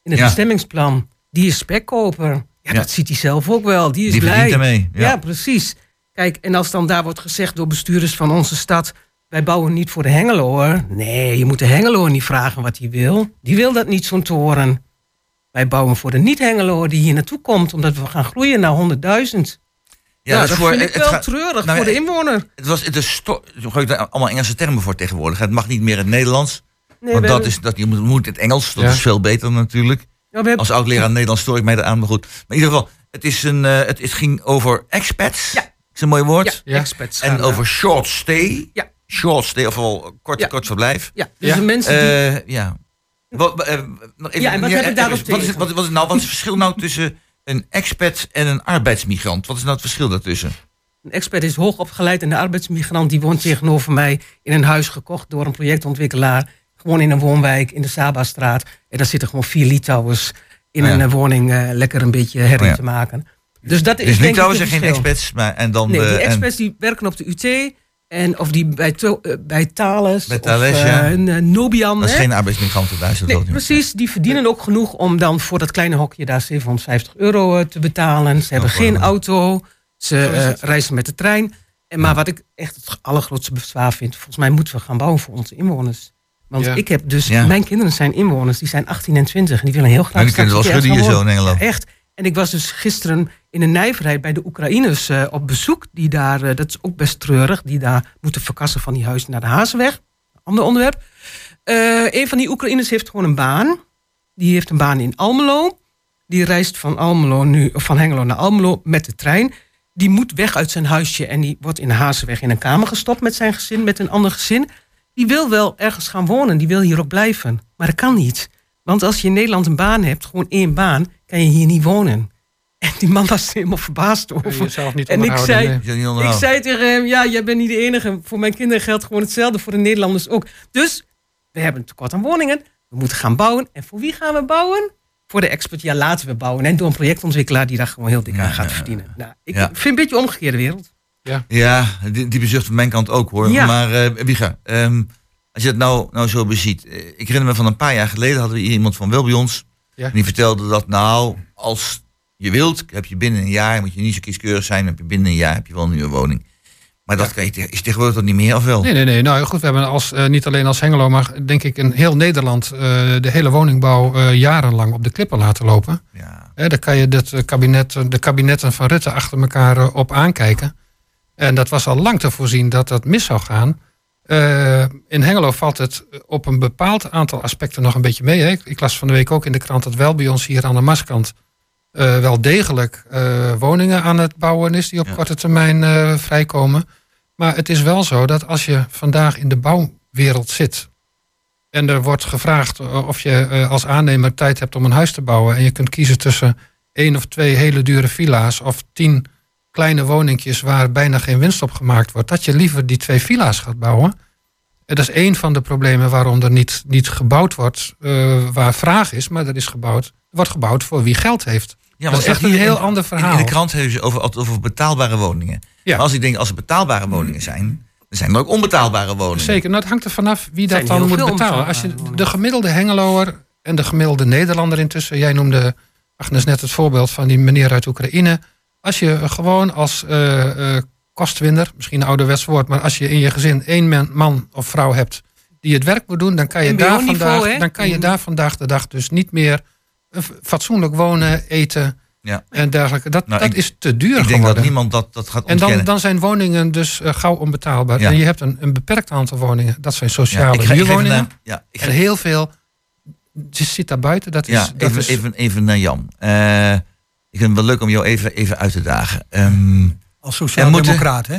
Speaker 8: in het
Speaker 5: Ja.
Speaker 8: bestemmingsplan. Die is spekkoper. Ja,
Speaker 5: Ja.
Speaker 8: dat ziet hij zelf ook wel. Die is
Speaker 5: Die
Speaker 8: blij.
Speaker 5: verdient ermee.
Speaker 8: Ja.
Speaker 5: Ja.
Speaker 8: precies. Kijk, en als dan daar wordt gezegd door bestuurders van onze stad... wij bouwen niet voor de Hengeloer. Nee, je moet de Hengeloer niet vragen wat hij wil. Die wil dat niet, zo'n toren. Wij bouwen voor de niet-Hengeloer die hier naartoe komt... omdat we gaan groeien naar 100.000. Ja,
Speaker 5: dus
Speaker 8: dat
Speaker 5: voor-
Speaker 8: vind ik
Speaker 5: het
Speaker 8: wel
Speaker 5: gaat-
Speaker 8: treurig
Speaker 5: nou
Speaker 8: voor de inwoner.
Speaker 5: Het was het is sto- gebruik daar allemaal Engelse termen voor tegenwoordig. Het mag niet meer in het Nederlands.
Speaker 8: Nee,
Speaker 5: want dat
Speaker 8: hebben-
Speaker 5: is, dat, je moet, moet het Engels. Dat
Speaker 6: Ja.
Speaker 5: is veel beter natuurlijk.
Speaker 8: Ja, we hebben-
Speaker 5: Als oud-leraar Nederlands stoor ik mij eraan, maar goed. Maar in ieder geval, het, is een, eh, het, het ging over expats.
Speaker 8: Ja.
Speaker 5: is een mooi woord.
Speaker 8: ja,
Speaker 6: Ja.
Speaker 8: experts
Speaker 5: En
Speaker 8: gaan,
Speaker 5: over short stay.
Speaker 8: Ja.
Speaker 5: Short stay, ofwel kort,
Speaker 8: Ja.
Speaker 5: kort verblijf.
Speaker 8: Ja, dus
Speaker 6: Ja.
Speaker 8: de mensen die...
Speaker 5: Eh, ja. Wat, eh, nog even,
Speaker 8: Ja, en wat heb ik daarop
Speaker 5: wat wat, wat is nou, wat is het verschil nou tussen een expat en een arbeidsmigrant? Wat is nou het verschil daartussen?
Speaker 8: Een expert is hoog opgeleid en de arbeidsmigrant die woont tegenover mij in een huis gekocht door een projectontwikkelaar. Gewoon in een woonwijk in de Sabastraat. En daar zitten gewoon vier Litouwers in
Speaker 5: Ja.
Speaker 8: een eh, woning eh, lekker een beetje herrie
Speaker 5: Oh ja.
Speaker 8: te maken. Dus dat is
Speaker 5: Het is trouwens
Speaker 8: ik
Speaker 5: geen expats, maar en dan
Speaker 8: Nee,
Speaker 5: de,
Speaker 8: die
Speaker 5: en-
Speaker 8: experts die werken op de UT. En of die bij, to, eh, bij Thales.
Speaker 5: Bij
Speaker 8: of,
Speaker 5: Thales,
Speaker 8: eh,
Speaker 5: ja.
Speaker 8: een, Nobian.
Speaker 5: dat is
Speaker 8: hè?
Speaker 5: geen arbeidsmigranten daar. is dat
Speaker 8: Nee,
Speaker 5: ook niet.
Speaker 8: precies. Die verdienen ook genoeg om dan voor dat kleine hokje daar 750 euro te betalen. Ze hebben
Speaker 5: Oh,
Speaker 8: geen auto. Ze eh, reizen met de trein. En maar wat ik echt het allergrootste bezwaar vind, volgens mij moeten we gaan bouwen voor onze inwoners. Want
Speaker 6: Ja.
Speaker 8: ik heb dus,
Speaker 5: Ja.
Speaker 8: mijn kinderen zijn inwoners, die zijn 18 en 20 en die willen heel graag.
Speaker 5: Maar die kunnen wel schudden hier zo in. Engeland.
Speaker 8: Ja, echt. En ik was dus gisteren in een nijverheid bij de Oekraïners eh, op bezoek. Die daar, eh, dat is ook best treurig, die daar moeten verkassen van die huizen naar de Hazenweg. Ander onderwerp. Eh, een van die Oekraïners heeft gewoon een baan. Die heeft een baan in Almelo. Die reist van, Almelo nu, of van Hengelo naar Almelo met de trein. Die moet weg uit zijn huisje en die wordt in de Hazenweg in een kamer gestopt met zijn gezin, met een ander gezin. Die wil wel ergens gaan wonen, die wil hier ook blijven. Maar dat kan niet. Want als je in Nederland een baan hebt, gewoon één baan, kan je hier niet wonen. En die man was er helemaal verbaasd over.
Speaker 6: niet
Speaker 8: En ik zei-
Speaker 6: nee.
Speaker 8: Ik zei tegen hem, ja, jij bent niet de enige. Voor mijn kinderen geldt gewoon hetzelfde, voor de Nederlanders ook. Dus we hebben een tekort aan woningen. We moeten gaan bouwen. En voor wie gaan we bouwen? Voor de expert. Ja, laten we bouwen. En door een projectontwikkelaar die daar gewoon heel dik aan
Speaker 5: Ja,
Speaker 8: gaat
Speaker 5: ja,
Speaker 8: verdienen. Nou, ik
Speaker 5: Ja.
Speaker 8: vind een beetje een omgekeerde wereld.
Speaker 5: Ja, die, die bezucht van mijn kant ook hoor.
Speaker 8: Ja.
Speaker 5: Maar eh Wieger, ehm, als je het nou, nou zo beziet. eh, ik herinner me van een paar jaar geleden hadden we iemand van wel bij ons.
Speaker 6: Ja.
Speaker 5: En die vertelde dat nou, als je wilt, heb je binnen een jaar, moet je niet zo kieskeurig zijn, heb je binnen een jaar heb je wel een nieuwe woning. Maar dat kan je, is tegenwoordig toch niet meer of wel?
Speaker 6: Nee, nee, nee. Nou goed, we hebben als, eh, niet alleen als Hengelo, maar denk ik in heel Nederland eh, de hele woningbouw jarenlang op de klippen laten lopen.
Speaker 5: Ja.
Speaker 6: Daar kan je dit kabinet, de kabinetten van Rutte achter elkaar op aankijken. En dat was al lang te voorzien dat dat mis zou gaan. Eh, in Hengelo valt het op een bepaald aantal aspecten nog een beetje mee. Hè. Ik, ik las van de week ook in de krant dat wel bij ons hier aan de Maskant eh, wel degelijk eh, woningen aan het bouwen is die op
Speaker 5: Ja.
Speaker 6: korte termijn vrijkomen. Maar het is wel zo dat als je vandaag in de bouwwereld zit en er wordt gevraagd of je als aannemer tijd hebt om een huis te bouwen en je kunt kiezen tussen één of twee hele dure villa's of tien kleine woningjes waar bijna geen winst op gemaakt wordt, dat je liever die twee villa's gaat bouwen. En dat is één van de problemen waarom er niet, niet gebouwd wordt eh, waar vraag is, maar er is gebouwd. Er wordt gebouwd voor wie geld heeft.
Speaker 5: Ja,
Speaker 6: dat is echt een heel
Speaker 5: in-
Speaker 6: ander verhaal.
Speaker 5: in de krant hebben ze over, over betaalbare woningen.
Speaker 6: Ja.
Speaker 5: Maar als ik denk, als er betaalbare woningen zijn, dan zijn er ook onbetaalbare woningen.
Speaker 6: Zeker, nou, het hangt er vanaf wie dat dan moet betalen. Als je de gemiddelde Hengeloer en de gemiddelde Nederlander intussen, jij noemde Agnes net het voorbeeld van die meneer uit Oekraïne. Als je gewoon als eh, eh, kostwinner, misschien een ouderwets woord, maar als je in je gezin één man, man of vrouw hebt die het werk moet doen, dan kan je, daar vandaag, dan kan je daar vandaag de dag dus niet meer fatsoenlijk wonen, eten ja. en dergelijke. Dat, nou, dat is te duur geworden. Ik
Speaker 5: denk dat niemand dat, dat gaat ontkennen.
Speaker 6: En dan, dan zijn woningen dus uh, gauw onbetaalbaar. En je hebt een, een beperkt aantal woningen. Dat zijn sociale ja, huurwoningen. Ja, en heel veel zit daar buiten. Dat is,
Speaker 5: ja,
Speaker 6: dat
Speaker 5: even,
Speaker 6: is...
Speaker 5: even, even naar Jan. Uh, ik vind het wel leuk om jou even, even uit te dagen. Um,
Speaker 7: Als sociaal-democraat, hè?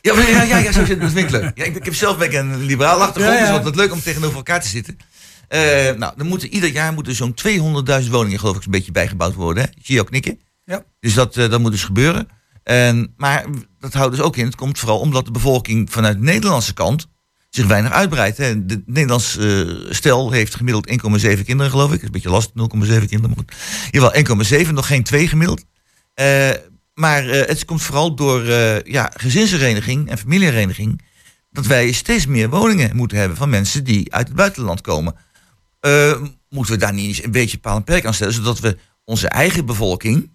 Speaker 5: Ja, ja, ja, ja, zo, dat vind ik leuk. Ja, ik, ik heb zelf een liberaal achtergrond, ja, dus het leuk om tegenover elkaar te zitten. Uh, nou, er moeten, ieder jaar moeten zo'n 200.000 woningen, geloof ik, een beetje bijgebouwd worden. Hè? Zie je ook knikken.
Speaker 7: Ja.
Speaker 5: Dus dat, uh, dat moet dus gebeuren. En, maar dat houdt dus ook in, het komt vooral omdat de bevolking vanuit de Nederlandse kant zich weinig uitbreidt. Hè. De Nederlands uh, stel heeft gemiddeld 1,7 kinderen, geloof ik. Dat is een beetje lastig, 0,7 kinderen. Maar goed. Jawel, 1,7, nog geen 2 gemiddeld. Uh, maar uh, het komt vooral door ja, gezinshereniging en familiehereniging... dat wij steeds meer woningen moeten hebben van mensen die uit het buitenland komen. moeten we daar niet eens een beetje paal en perk aan stellen... zodat we onze eigen bevolking...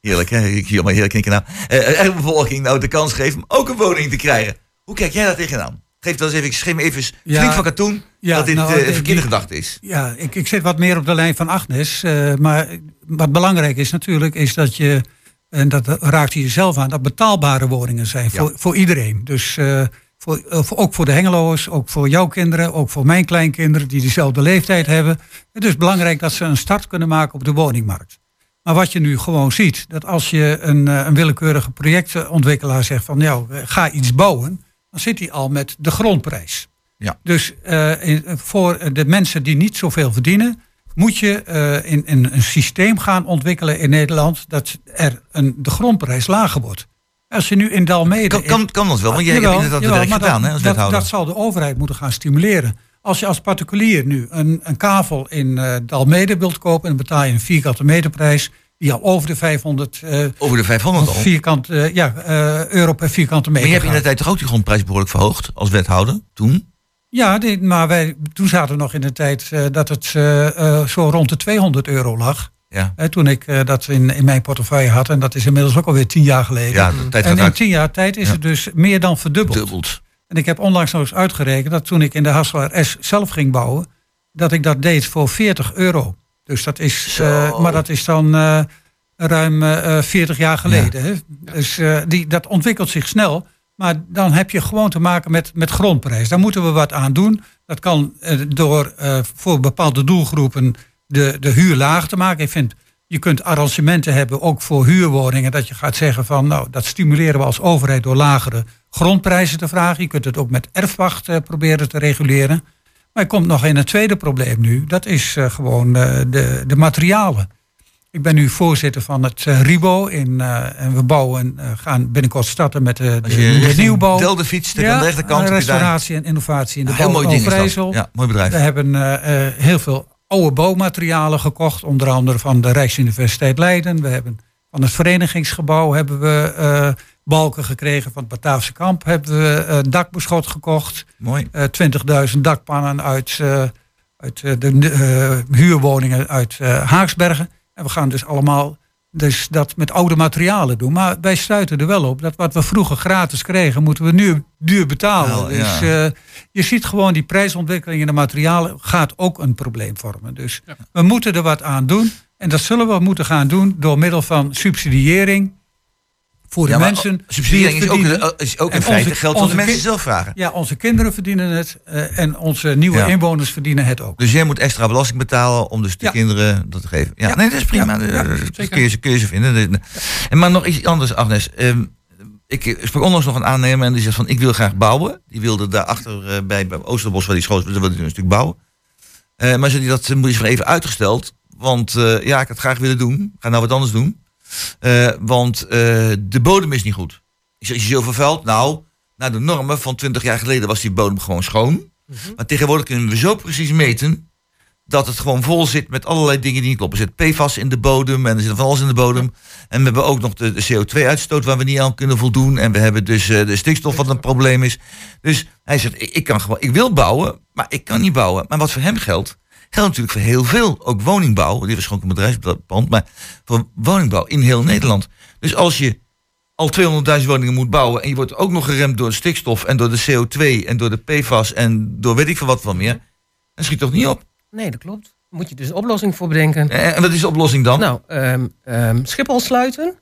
Speaker 5: Heerlijk, hè? Ik zie allemaal heerlijk knikken nou. eigen bevolking nou de kans geven om ook een woning te krijgen. Hoe kijk jij daar tegenaan? Geef dat eens even, schim even ja, flink van katoen ja, dat dit nou, uh, verkeerde gedachte is.
Speaker 7: Ja, ik, ik zit wat meer op de lijn van Agnes. Uh, maar wat belangrijk is natuurlijk, is dat je, en dat raakt je zelf aan, dat betaalbare woningen zijn voor, voor iedereen. Dus uh, voor, ook voor de Hengeloers, ook voor jouw kinderen, ook voor mijn kleinkinderen die dezelfde leeftijd hebben. Het is belangrijk dat ze een start kunnen maken op de woningmarkt. Maar wat je nu gewoon ziet, dat als je een, een willekeurige projectontwikkelaar zegt van nou, ga iets bouwen dan zit hij al met de grondprijs.
Speaker 5: Ja.
Speaker 7: Dus uh, voor de mensen die niet zoveel verdienen, moet je uh, in, in, een systeem gaan ontwikkelen in Nederland dat er een, de grondprijs lager wordt. Als je nu in Dalmede.
Speaker 5: Kan, kan, kan dat wel, want jij hebt inderdaad jawel, werk gedaan
Speaker 7: dat,
Speaker 5: hè, als
Speaker 7: dat, dat zal de overheid moeten gaan stimuleren. Als je als particulier nu een, een kavel in uh, Dalmede wilt kopen en betaal je een vierkante meterprijs, al over de 500, uh,
Speaker 5: over de 500 al?
Speaker 7: Vierkant, uh, ja, uh, euro per vierkante meter.
Speaker 5: Maar je hebt in de tijd toch ook die grondprijs behoorlijk verhoogd als wethouder toen?
Speaker 7: Ja, die, maar wij, toen zaten we nog in de tijd dat het zo rond de 200 euro lag.
Speaker 5: Ja.
Speaker 7: toen ik dat in, in mijn portefeuille had. En dat is inmiddels ook alweer tien jaar geleden.
Speaker 5: Ja, de tijd
Speaker 7: en in
Speaker 5: uit.
Speaker 7: tien jaar tijd is ja. het dus meer dan verdubbeld.
Speaker 5: Dubbeld.
Speaker 7: En ik heb onlangs nog eens uitgerekend dat toen ik in de Hasselaar S zelf ging bouwen, dat ik dat deed voor 40 euro. Dus dat is, maar dat is dan ruim uh, 40 jaar geleden. Ja. Hè? Dus die, dat ontwikkelt zich snel. Maar dan heb je gewoon te maken met, met grondprijs. Daar moeten we wat aan doen. Dat kan door voor bepaalde doelgroepen de, de huur laag te maken. Ik vind, je kunt arrangementen hebben, ook voor huurwoningen. Dat je gaat zeggen van, nou, dat stimuleren we als overheid door lagere grondprijzen te vragen. Je kunt het ook met erfwacht proberen te reguleren. Maar komt nog in een tweede probleem nu. Dat is gewoon de, de materialen. Ik ben nu voorzitter van het uh, RIBO. In, en we bouwen, gaan binnenkort starten met de, de, de nieuwbouw.
Speaker 5: Delde fiets, ja, aan de rechterkant.
Speaker 7: restauratie en innovatie in de
Speaker 5: ja,
Speaker 7: bouw.
Speaker 5: Heel mooi ding Ja, mooi bedrijf.
Speaker 7: We hebben heel veel oude bouwmaterialen gekocht. Onder andere van de Rijksuniversiteit Leiden. We hebben van het verenigingsgebouw hebben we balken gekregen. Van het Bataafse kamp hebben we dakbeschot gekocht.
Speaker 5: Mooi.
Speaker 7: 20.000 dakpannen uit, uit de huurwoningen uit Haaksbergen. En we gaan dus allemaal dus dat met oude materialen doen. Maar wij sluiten er wel op dat wat we vroeger gratis kregen, moeten we nu duur betalen.
Speaker 5: Wel,
Speaker 7: dus
Speaker 5: ja.
Speaker 7: uh, je ziet gewoon die prijsontwikkeling in de materialen gaat ook een probleem vormen. Dus ja. we moeten er wat aan doen. En dat zullen we moeten gaan doen door middel van subsidiëring voor de
Speaker 5: ja,
Speaker 7: mensen.
Speaker 5: Subsidiëring is ook, een, is ook in feite geld wat de mensen zelf vragen.
Speaker 7: Ja, onze kinderen verdienen het uh, en onze nieuwe ja. inwoners verdienen het ook.
Speaker 5: Dus jij moet extra belasting betalen om dus de ja. kinderen dat te geven. Ja, nee, dat is prima. dat kun, je, kun je ze vinden. En maar nog iets anders, Agnes. Um, ik sprak onlangs nog een aannemer en die zegt van ik wil graag bouwen. Die wilde daarachter uh, bij, bij Oosterbos, waar die school is, wilde hij een stuk bouwen. Uh, maar zei die dat moet je even uitgesteld. Want ja, ik had het graag willen doen. Ga nou wat anders doen. Uh, want uh, de bodem is niet goed. Is je zo vervuild? Nou, naar de normen van 20 jaar geleden was die bodem gewoon schoon. Mm -hmm. Maar tegenwoordig kunnen we zo precies meten dat het gewoon vol zit met allerlei dingen die niet kloppen. Er zit PFAS in de bodem en er zit van alles in de bodem. En we hebben ook nog de, de CO2-uitstoot waar we niet aan kunnen voldoen. En we hebben dus uh, de stikstof wat een probleem is. Dus hij zegt, ik, ik, kan gewoon, ik wil bouwen, maar ik kan niet bouwen. Maar wat voor hem geldt, geldt natuurlijk voor heel veel. Ook woningbouw, dit was gewoon een bedrijfspand, maar voor woningbouw in heel Nederland. Dus als je al 200.000 woningen moet bouwen... en je wordt ook nog geremd door stikstof en door de CO2 en door de PFAS... en door weet ik veel wat van meer, dan schiet toch niet op?
Speaker 8: Nee, dat klopt. Moet je dus een oplossing voor bedenken.
Speaker 5: En wat is de oplossing dan?
Speaker 8: Nou, ehm, ehm, Schiphol sluiten.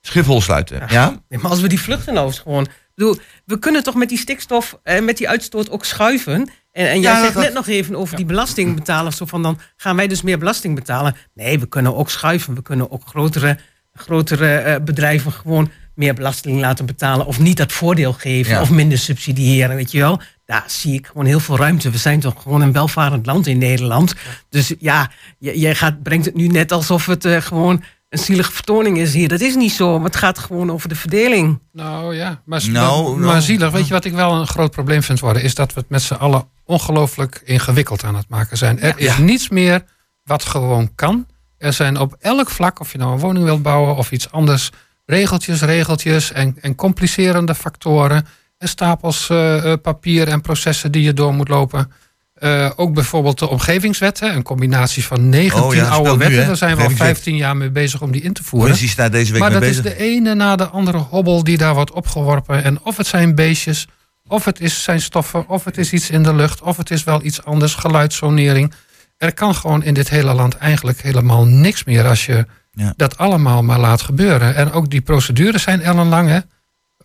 Speaker 5: Schiphol sluiten, ja?
Speaker 8: Nee, maar als we die vluchten nou eens gewoon... Bedoel, we kunnen toch met die stikstof en met die uitstoot ook schuiven. En, en jij
Speaker 5: Ja,
Speaker 8: zegt
Speaker 5: dat-
Speaker 8: net nog even over die belasting betalen. Zo van dan gaan wij dus meer belasting betalen. Nee, we kunnen ook schuiven. We kunnen ook grotere, grotere eh, bedrijven gewoon meer belasting laten betalen. Of niet dat voordeel geven.
Speaker 5: Ja.
Speaker 8: Of minder subsidiëren, weet je wel. Daar zie ik gewoon heel veel ruimte. We zijn toch gewoon een welvarend land in Nederland. Dus ja, jij gaat, brengt het nu net alsof het eh, gewoon een zielige vertoning is hier. Dat is niet zo, maar het gaat gewoon over de verdeling.
Speaker 6: Nou ja, maar,
Speaker 5: Nou,
Speaker 6: maar,
Speaker 5: nou.
Speaker 6: zielig. Weet je wat ik wel een groot probleem vind worden? Is dat we het met z'n allen ongelooflijk ingewikkeld aan het maken zijn. Er is
Speaker 5: Ja.
Speaker 6: niets meer wat gewoon kan. Er zijn op elk vlak, of je nou een woning wilt bouwen of iets anders, regeltjes, regeltjes en, en complicerende factoren. En stapels eh, eh, papier en processen die je door moet lopen. Eh, ook bijvoorbeeld de omgevingswet, hè, een combinatie van 19
Speaker 5: Oh ja, dat
Speaker 6: oude
Speaker 5: nu,
Speaker 6: wetten. Daar zijn we al
Speaker 5: Omgevingswet.
Speaker 6: 15 jaar mee bezig om die in te voeren.
Speaker 5: Precies, daar deze week
Speaker 6: Maar
Speaker 5: mee
Speaker 6: dat
Speaker 5: bezig.
Speaker 6: is de ene na de andere hobbel die daar wordt opgeworpen. En of het zijn beestjes, of het is zijn stoffen, of het is iets in de lucht, of het is wel iets anders, geluidssonering. Er kan gewoon in dit hele land eigenlijk helemaal niks meer als je
Speaker 5: Ja.
Speaker 6: dat allemaal maar laat gebeuren. En ook die procedures zijn ellenlang. Hè?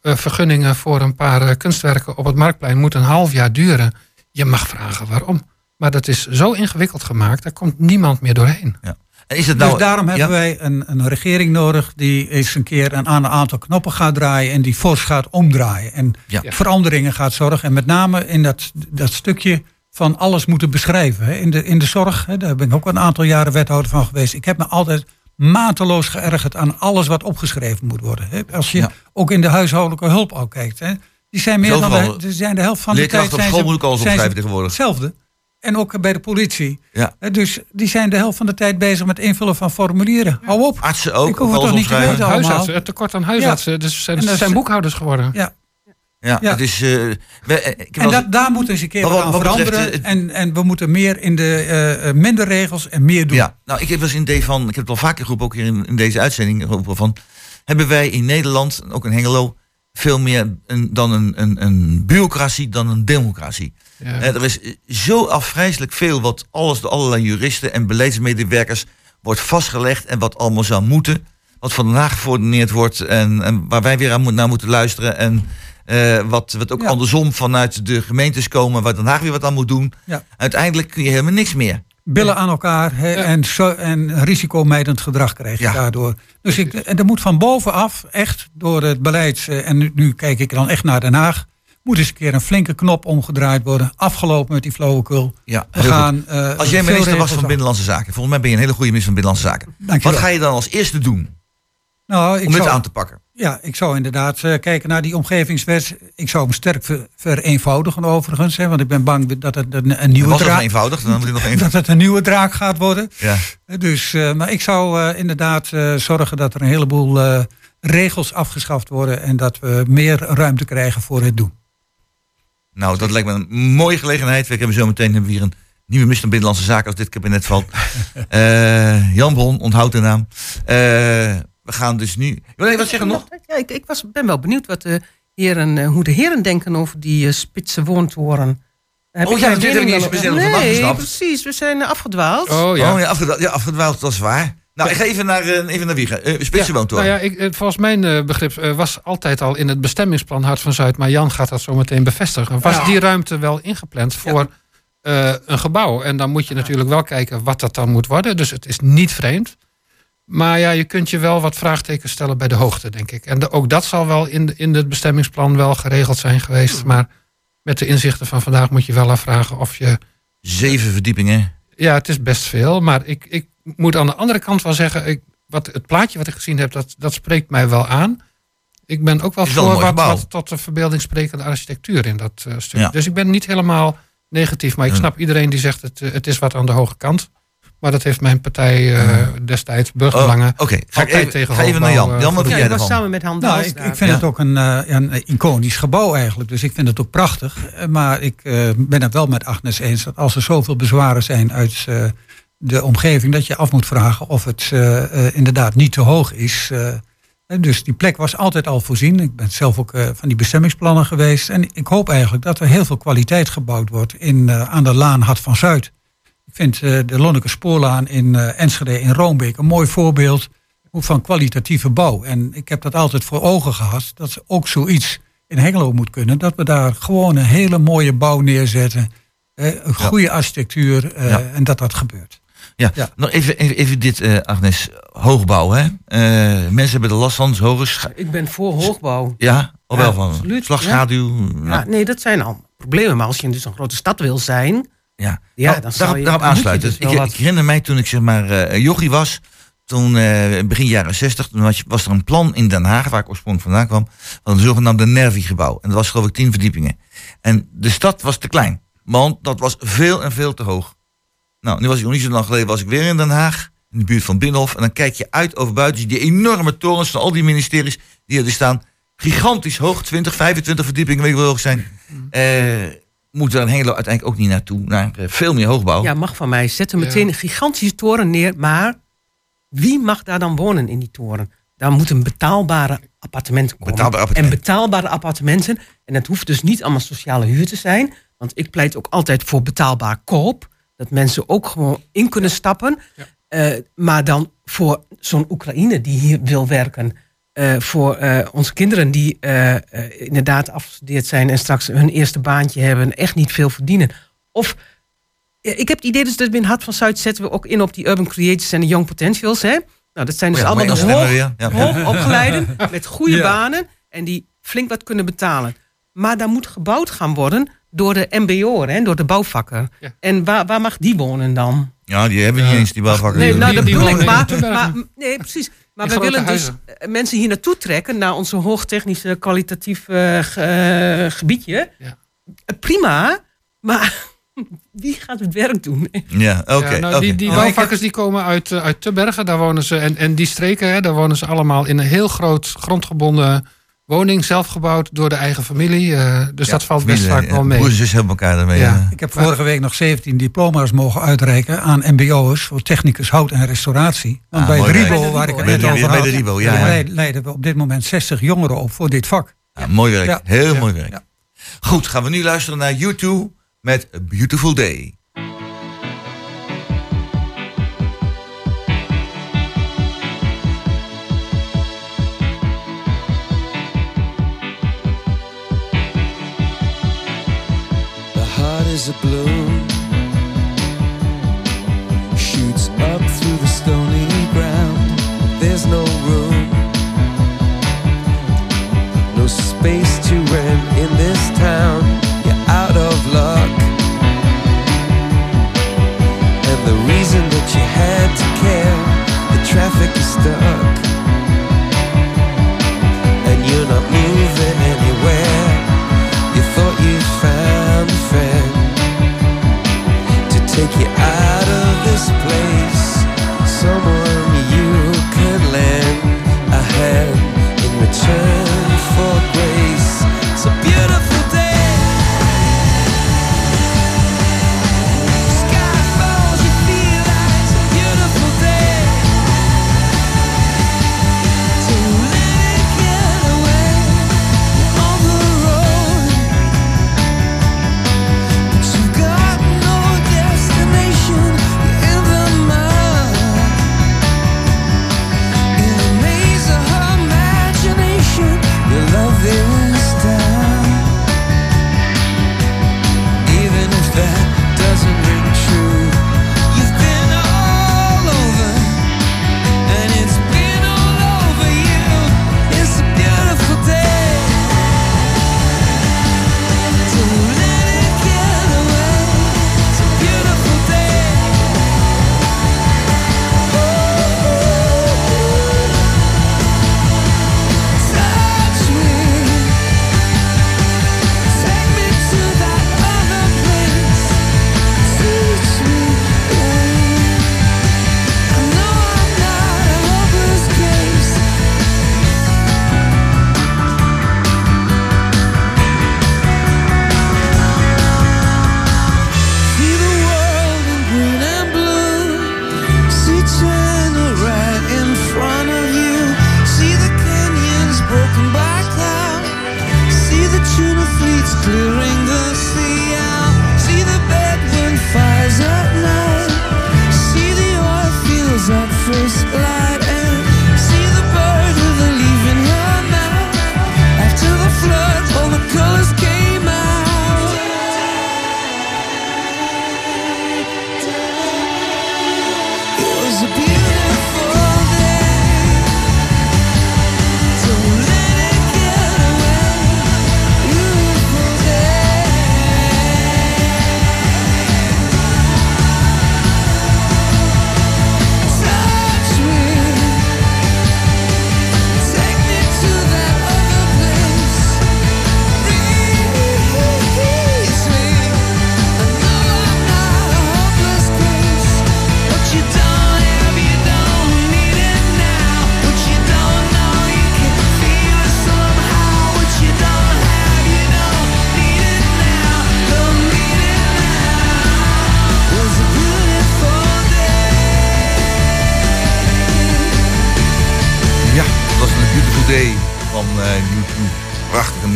Speaker 6: Eh, vergunningen voor een paar eh, kunstwerken op het marktplein moeten een half jaar duren. Je mag vragen waarom. Maar dat is zo ingewikkeld gemaakt, daar komt niemand meer doorheen.
Speaker 5: En is het nou,
Speaker 7: dus daarom hebben
Speaker 5: ja?
Speaker 7: wij een, een regering nodig die eens een keer een, aan een aantal knoppen gaat draaien en die fors gaat omdraaien. En
Speaker 5: Ja.
Speaker 7: veranderingen gaat zorgen. En met name in dat, dat stukje van alles moeten beschrijven. Hè. In, de, in de zorg, hè, daar ben ik ook een aantal jaren wethouder van geweest. Ik heb me altijd mateloos geërgerd aan alles wat opgeschreven moet worden. Hè. Als je
Speaker 5: Ja.
Speaker 7: ook in de huishoudelijke hulp al kijkt. Hè. Die zijn meer dan de, die zijn de helft van de tijd.
Speaker 5: Leerkrachten op
Speaker 7: zijn
Speaker 5: school
Speaker 7: ze-
Speaker 5: moet ik alles
Speaker 7: zijn ze
Speaker 5: opschrijven tegenwoordig.
Speaker 7: Hetzelfde. En ook bij de politie.
Speaker 5: Ja.
Speaker 7: Hè, Dus die zijn de helft van de tijd bezig met invullen van formulieren. Hou op.
Speaker 5: Artsen ook,
Speaker 7: Ik hoef het toch niet te weten allemaal.
Speaker 6: Huisartsen, het tekort aan huisartsen. Dus zijn, ze zijn boekhouders geworden.
Speaker 7: Ja.
Speaker 5: Ja,
Speaker 7: Ja.
Speaker 5: het is... eh, we- eh,
Speaker 7: En dat, daar moet eens een keer wat,
Speaker 5: wat-
Speaker 7: aan
Speaker 5: betreft,
Speaker 7: veranderen.
Speaker 5: eh,
Speaker 7: en, en we moeten meer in de eh, eh, minder regels en meer doen.
Speaker 5: Ja, nou, ik heb wel eens in idee van, ik heb het al vaker geroepen, ook hier in, in deze uitzending geroepen van, hebben wij in Nederland, ook in Hengelo, veel meer een, dan een, een, een bureaucratie dan een democratie.
Speaker 6: Ja.
Speaker 5: Er is zo afgrijzelijk veel wat alles door allerlei juristen en beleidsmedewerkers wordt vastgelegd en wat allemaal zou moeten. Wat van Den Haag gecoördineerd wordt en, en waar wij weer aan moet, naar moeten luisteren. En eh, wat, wat ook
Speaker 7: Ja.
Speaker 5: andersom vanuit de gemeentes komen, waar Den Haag weer wat aan moet doen.
Speaker 7: Ja.
Speaker 5: Uiteindelijk kun je helemaal niks meer.
Speaker 7: Billen aan elkaar en, zo, en risicomijdend gedrag krijg je
Speaker 5: Ja.
Speaker 7: daardoor. Dus ik, en er moet van bovenaf echt door het beleid, eh, en nu, nu kijk ik dan echt naar Den Haag, moet eens een keer een flinke knop omgedraaid worden. Afgelopen met die flauwekul.
Speaker 5: Ja,
Speaker 7: gaan, eh,
Speaker 5: Als jij minister was van
Speaker 7: af.
Speaker 5: Binnenlandse Zaken, volgens mij ben je een hele goede minister van Binnenlandse Zaken. Wat ga je dan als eerste doen
Speaker 7: nou, ik
Speaker 5: om dit
Speaker 7: zou,
Speaker 5: aan te pakken?
Speaker 7: Ja, ik zou inderdaad eh, kijken naar die omgevingswet. Ik zou hem sterk ver- vereenvoudigen overigens. Hè, want ik ben bang dat het een, nieuwe draak...
Speaker 5: eenvoudig, dan moet nog één.
Speaker 7: dat het een nieuwe draak gaat worden.
Speaker 5: Ja.
Speaker 7: Dus, eh, maar ik zou eh, inderdaad eh, zorgen dat er een heleboel eh, regels afgeschaft worden. En dat we meer ruimte krijgen voor het doen.
Speaker 5: Nou, dat lijkt me een mooie gelegenheid. We hebben zo meteen hebben we hier een nieuwe minister van Binnenlandse Zaken als dit kabinet valt. Eh, Jan Bron, onthoud de naam. Eh, we gaan dus nu... Wil je wat zeggen nog?
Speaker 8: Ja, ik, ik was, ben wel benieuwd wat de heren, eh, hoe de heren denken over die eh, spitse woontoren. Heb
Speaker 5: Oh
Speaker 8: ik
Speaker 5: ja,
Speaker 8: mening
Speaker 5: hebben we niet eens- nog
Speaker 8: Nee, precies. We zijn eh, afgedwaald.
Speaker 6: Oh ja.
Speaker 5: Oh ja, afgedwaald, ja, afgedwaald, dat is waar. Nou, ik ga even naar, eh, even naar Wiegen. Uh, Spitse woontoren.
Speaker 6: Nou ja, ik, eh, volgens mijn eh, begrip eh, was altijd al in het bestemmingsplan Hart van Zuid, maar Jan gaat dat zo meteen bevestigen. Was die ruimte wel ingepland voor eh, een gebouw? En dan moet je natuurlijk wel kijken wat dat dan moet worden. Dus het is niet vreemd. Maar ja, je kunt je wel wat vraagtekens stellen bij de hoogte, denk ik. En de- ook dat zal wel in, de- in het bestemmingsplan wel geregeld zijn geweest. Maar met de inzichten van vandaag moet je wel afvragen of je
Speaker 5: Zeven verdiepingen.
Speaker 6: ja, het is best veel. Maar ik, ik moet aan de andere kant wel zeggen... Ik, wat, het plaatje wat ik gezien heb, dat, dat spreekt mij wel aan. Ik ben ook wel
Speaker 5: wel
Speaker 6: voor wat, wat tot de verbeelding sprekende architectuur in dat eh, stuk.
Speaker 5: Ja.
Speaker 6: Dus ik ben niet helemaal negatief. Maar ik
Speaker 5: Ja.
Speaker 6: snap iedereen die zegt het, eh, het is wat aan de hoge kant. Maar dat heeft mijn partij eh, destijds,
Speaker 5: Oh,
Speaker 6: Burgerbelangen...
Speaker 5: Oké, ga,
Speaker 6: Altijd
Speaker 5: even,
Speaker 6: tegen
Speaker 5: ga even naar Jan.
Speaker 6: eh,
Speaker 5: Jan, wat
Speaker 8: Ja,
Speaker 5: jij
Speaker 8: ik was samen met Han
Speaker 7: Nou, ik, vind
Speaker 5: Ja.
Speaker 7: het ook een, eh, ja, een iconisch gebouw eigenlijk. Dus ik vind het ook prachtig. Eh, Maar ik eh, ben het wel met Agnes eens dat als er zoveel bezwaren zijn uit eh, de omgeving, dat je af moet vragen of het inderdaad niet te hoog is. eh, Dus die plek was altijd al voorzien. Ik ben zelf ook van die bestemmingsplannen geweest. En ik hoop eigenlijk dat er heel veel kwaliteit gebouwd wordt in, aan de Laan Hart van Zuid. Ik vind de Lonneke Spoorlaan in Enschede in Roombeek een mooi voorbeeld van kwalitatieve bouw. En ik heb dat altijd voor ogen gehad, dat ook zoiets in Hengelo moet kunnen. Dat we daar gewoon een hele mooie bouw neerzetten. een goede architectuur en dat dat gebeurt.
Speaker 5: Ja, nog even, even, even dit, uh, Agnes. Hoogbouw, hè? Uh, mensen hebben er last van, hoge
Speaker 8: Ik ben voor hoogbouw.
Speaker 5: Ja, al wel van. Absoluut, Slagschaduw.
Speaker 8: Ja. nee, dat zijn al problemen. Maar als je dus een grote stad wil zijn...
Speaker 5: Ja, ja nou, dan je, daarop aansluiten. Dus ik, ik, herinner mij toen ik zeg maar uh, jochie was... Toen, begin jaren 60, toen was, was, er een plan in Den Haag, waar ik oorspronkelijk vandaan kwam, van een zogenaamde Nervi-gebouw. En dat was geloof ik tien verdiepingen. En de stad was te klein, want dat was veel en veel te hoog. Nou, nu was ik nog niet zo lang geleden, was ik weer in Den Haag, in de buurt van Binnenhof. En dan kijk je uit over buiten, die enorme torens van al die ministeries die er staan. Gigantisch hoog, 20, 25 verdiepingen, weet ik wel hoog zijn. Uh, moet er een Hengelo uiteindelijk ook niet naartoe, naar eh, veel meer hoogbouw.
Speaker 8: Ja, mag van mij. Zet er meteen een gigantische toren neer, maar wie mag daar dan wonen in die toren? Daar moeten betaalbare appartementen komen.
Speaker 5: Betaalbare appartementen.
Speaker 8: En betaalbare appartementen. En het hoeft dus niet allemaal sociale huur te zijn. Want ik pleit ook altijd voor betaalbaar koop. Dat mensen ook gewoon in kunnen stappen. Uh, maar dan voor zo'n Oekraïne die hier wil werken. Uh, voor uh, onze kinderen die inderdaad afgestudeerd zijn en straks hun eerste baantje hebben. Echt niet veel verdienen. Of ik heb het idee dus dat in Hart van Zuid zetten we ook in op die urban creators en de young potentials. Hè? Nou, dat zijn dus oh allemaal de hoog, ja. hoog opgeleiden met goede banen en die flink wat kunnen betalen. Maar daar moet gebouwd gaan worden door de MBO, hè, door de bouwvakker. En waar, waar mag die wonen dan?
Speaker 5: Ja, die hebben niet eens die bouwvakker.
Speaker 8: Nee, nou, dat bedoel ik. Maar, maar, nee, precies. Maar we willen dus eh, mensen hier naartoe trekken, naar onze hoogtechnische kwalitatief uh, gebiedje. Ja. Prima, maar wie gaat het werk doen?
Speaker 5: Ja, oké.
Speaker 6: nou, Die, die bouwvakkers die komen uit, uit Tubbergen, daar wonen ze. En, en die streken, hè, daar wonen ze allemaal in een heel groot grondgebonden woning zelf gebouwd door de eigen familie. Uh, dus dat valt best vaak wel mee.
Speaker 5: Broers hebben elkaar. Ja.
Speaker 7: Ik heb vorige week nog 17 diploma's mogen uitreiken aan mbo'ers voor technicus hout en restauratie. Want ah, bij het RIBO, waar ik het net over had,
Speaker 5: Ribo, ja,
Speaker 7: leiden we op dit moment 60 jongeren op voor dit vak.
Speaker 5: Ja, mooi werk, heel mooi werk. Goed, gaan we nu luisteren naar YouTube met A Beautiful Day. Is a bloom shoots up through the stony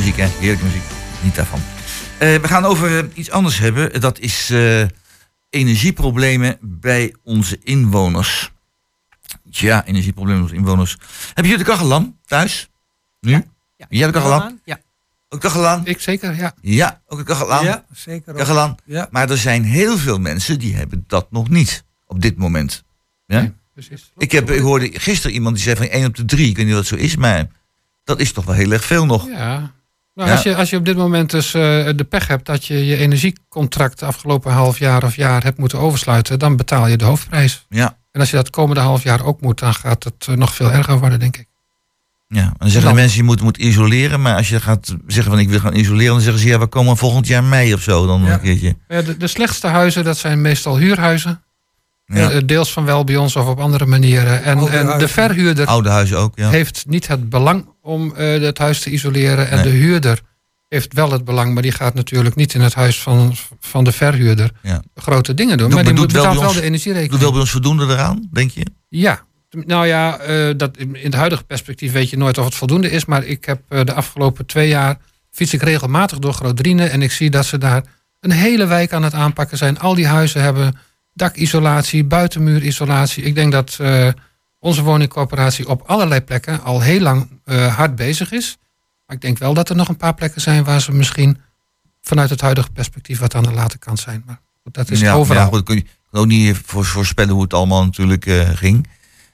Speaker 5: muziek, hè? Heerlijke muziek. Niet daarvan. Eh, we gaan over eh, iets anders hebben. Dat is eh, energieproblemen bij onze inwoners. Ja, energieproblemen bij onze inwoners. Hebben jullie de kachel aan thuis? Nu?
Speaker 8: Ja.
Speaker 5: Jij hebt de kachel aan?
Speaker 8: Ja.
Speaker 5: Ook kachel aan?
Speaker 6: Ik zeker, ja.
Speaker 5: Ja, ook een kachel aan.
Speaker 7: Ja, zeker. ook.
Speaker 5: Kachel aan.
Speaker 7: Ja.
Speaker 5: Maar er zijn heel veel mensen die hebben dat nog niet. Op dit moment. Ja?
Speaker 6: Nee, precies.
Speaker 5: Ik, heb, ik hoorde gisteren iemand die zei van 1 op de 3. Ik weet niet wat zo is, maar dat is toch wel heel erg veel nog.
Speaker 6: Ja. Nou,
Speaker 5: Ja.
Speaker 6: Als, je, als je op dit moment dus eh, de pech hebt dat je je energiecontract de afgelopen half jaar of jaar hebt moeten oversluiten, dan betaal je de hoofdprijs.
Speaker 5: Ja,
Speaker 6: En als je dat komende half jaar ook moet, dan gaat het eh, nog veel erger worden, denk ik.
Speaker 5: ja. En dan zeggen
Speaker 6: Dan-
Speaker 5: de mensen je moet, moet isoleren. Maar als je gaat zeggen van ik wil gaan isoleren, dan zeggen ze ja, we komen volgend jaar mei of zo. Dan
Speaker 7: Ja.
Speaker 5: een keertje.
Speaker 6: Ja, de, de slechtste huizen, dat zijn meestal huurhuizen.
Speaker 5: Ja.
Speaker 6: Eh, deels van wel bij ons of op andere manieren. En, en de verhuurder
Speaker 5: Oude huizen ook, ja.
Speaker 6: heeft niet het belang om eh, het huis te isoleren. En
Speaker 5: Nee.
Speaker 6: de huurder heeft wel het belang, maar die gaat natuurlijk niet in het huis van, van de verhuurder
Speaker 5: Ja.
Speaker 6: grote dingen doen.
Speaker 5: Doe-
Speaker 6: maar die moet
Speaker 5: doet wel
Speaker 6: wel de
Speaker 5: Doe
Speaker 6: energierekening.
Speaker 5: wel bij ons voldoende eraan, denk je?
Speaker 6: Ja, nou ja, eh, dat, in het huidige perspectief weet je nooit of het voldoende is. Maar ik heb eh, de afgelopen twee jaar fiets ik regelmatig door Groot-Driene. En ik zie dat ze daar een hele wijk aan het aanpakken zijn. Al die huizen hebben dakisolatie, buitenmuurisolatie. Ik denk dat onze woningcorporatie op allerlei plekken al heel lang eh, hard bezig is. Maar ik denk wel dat er nog een paar plekken zijn waar ze misschien vanuit het huidige perspectief wat aan de late kant zijn. Maar goed, dat is
Speaker 5: ja,
Speaker 6: overal.
Speaker 5: Ja, goed, kun je kan ook niet voor, voorspellen hoe het allemaal natuurlijk eh, ging.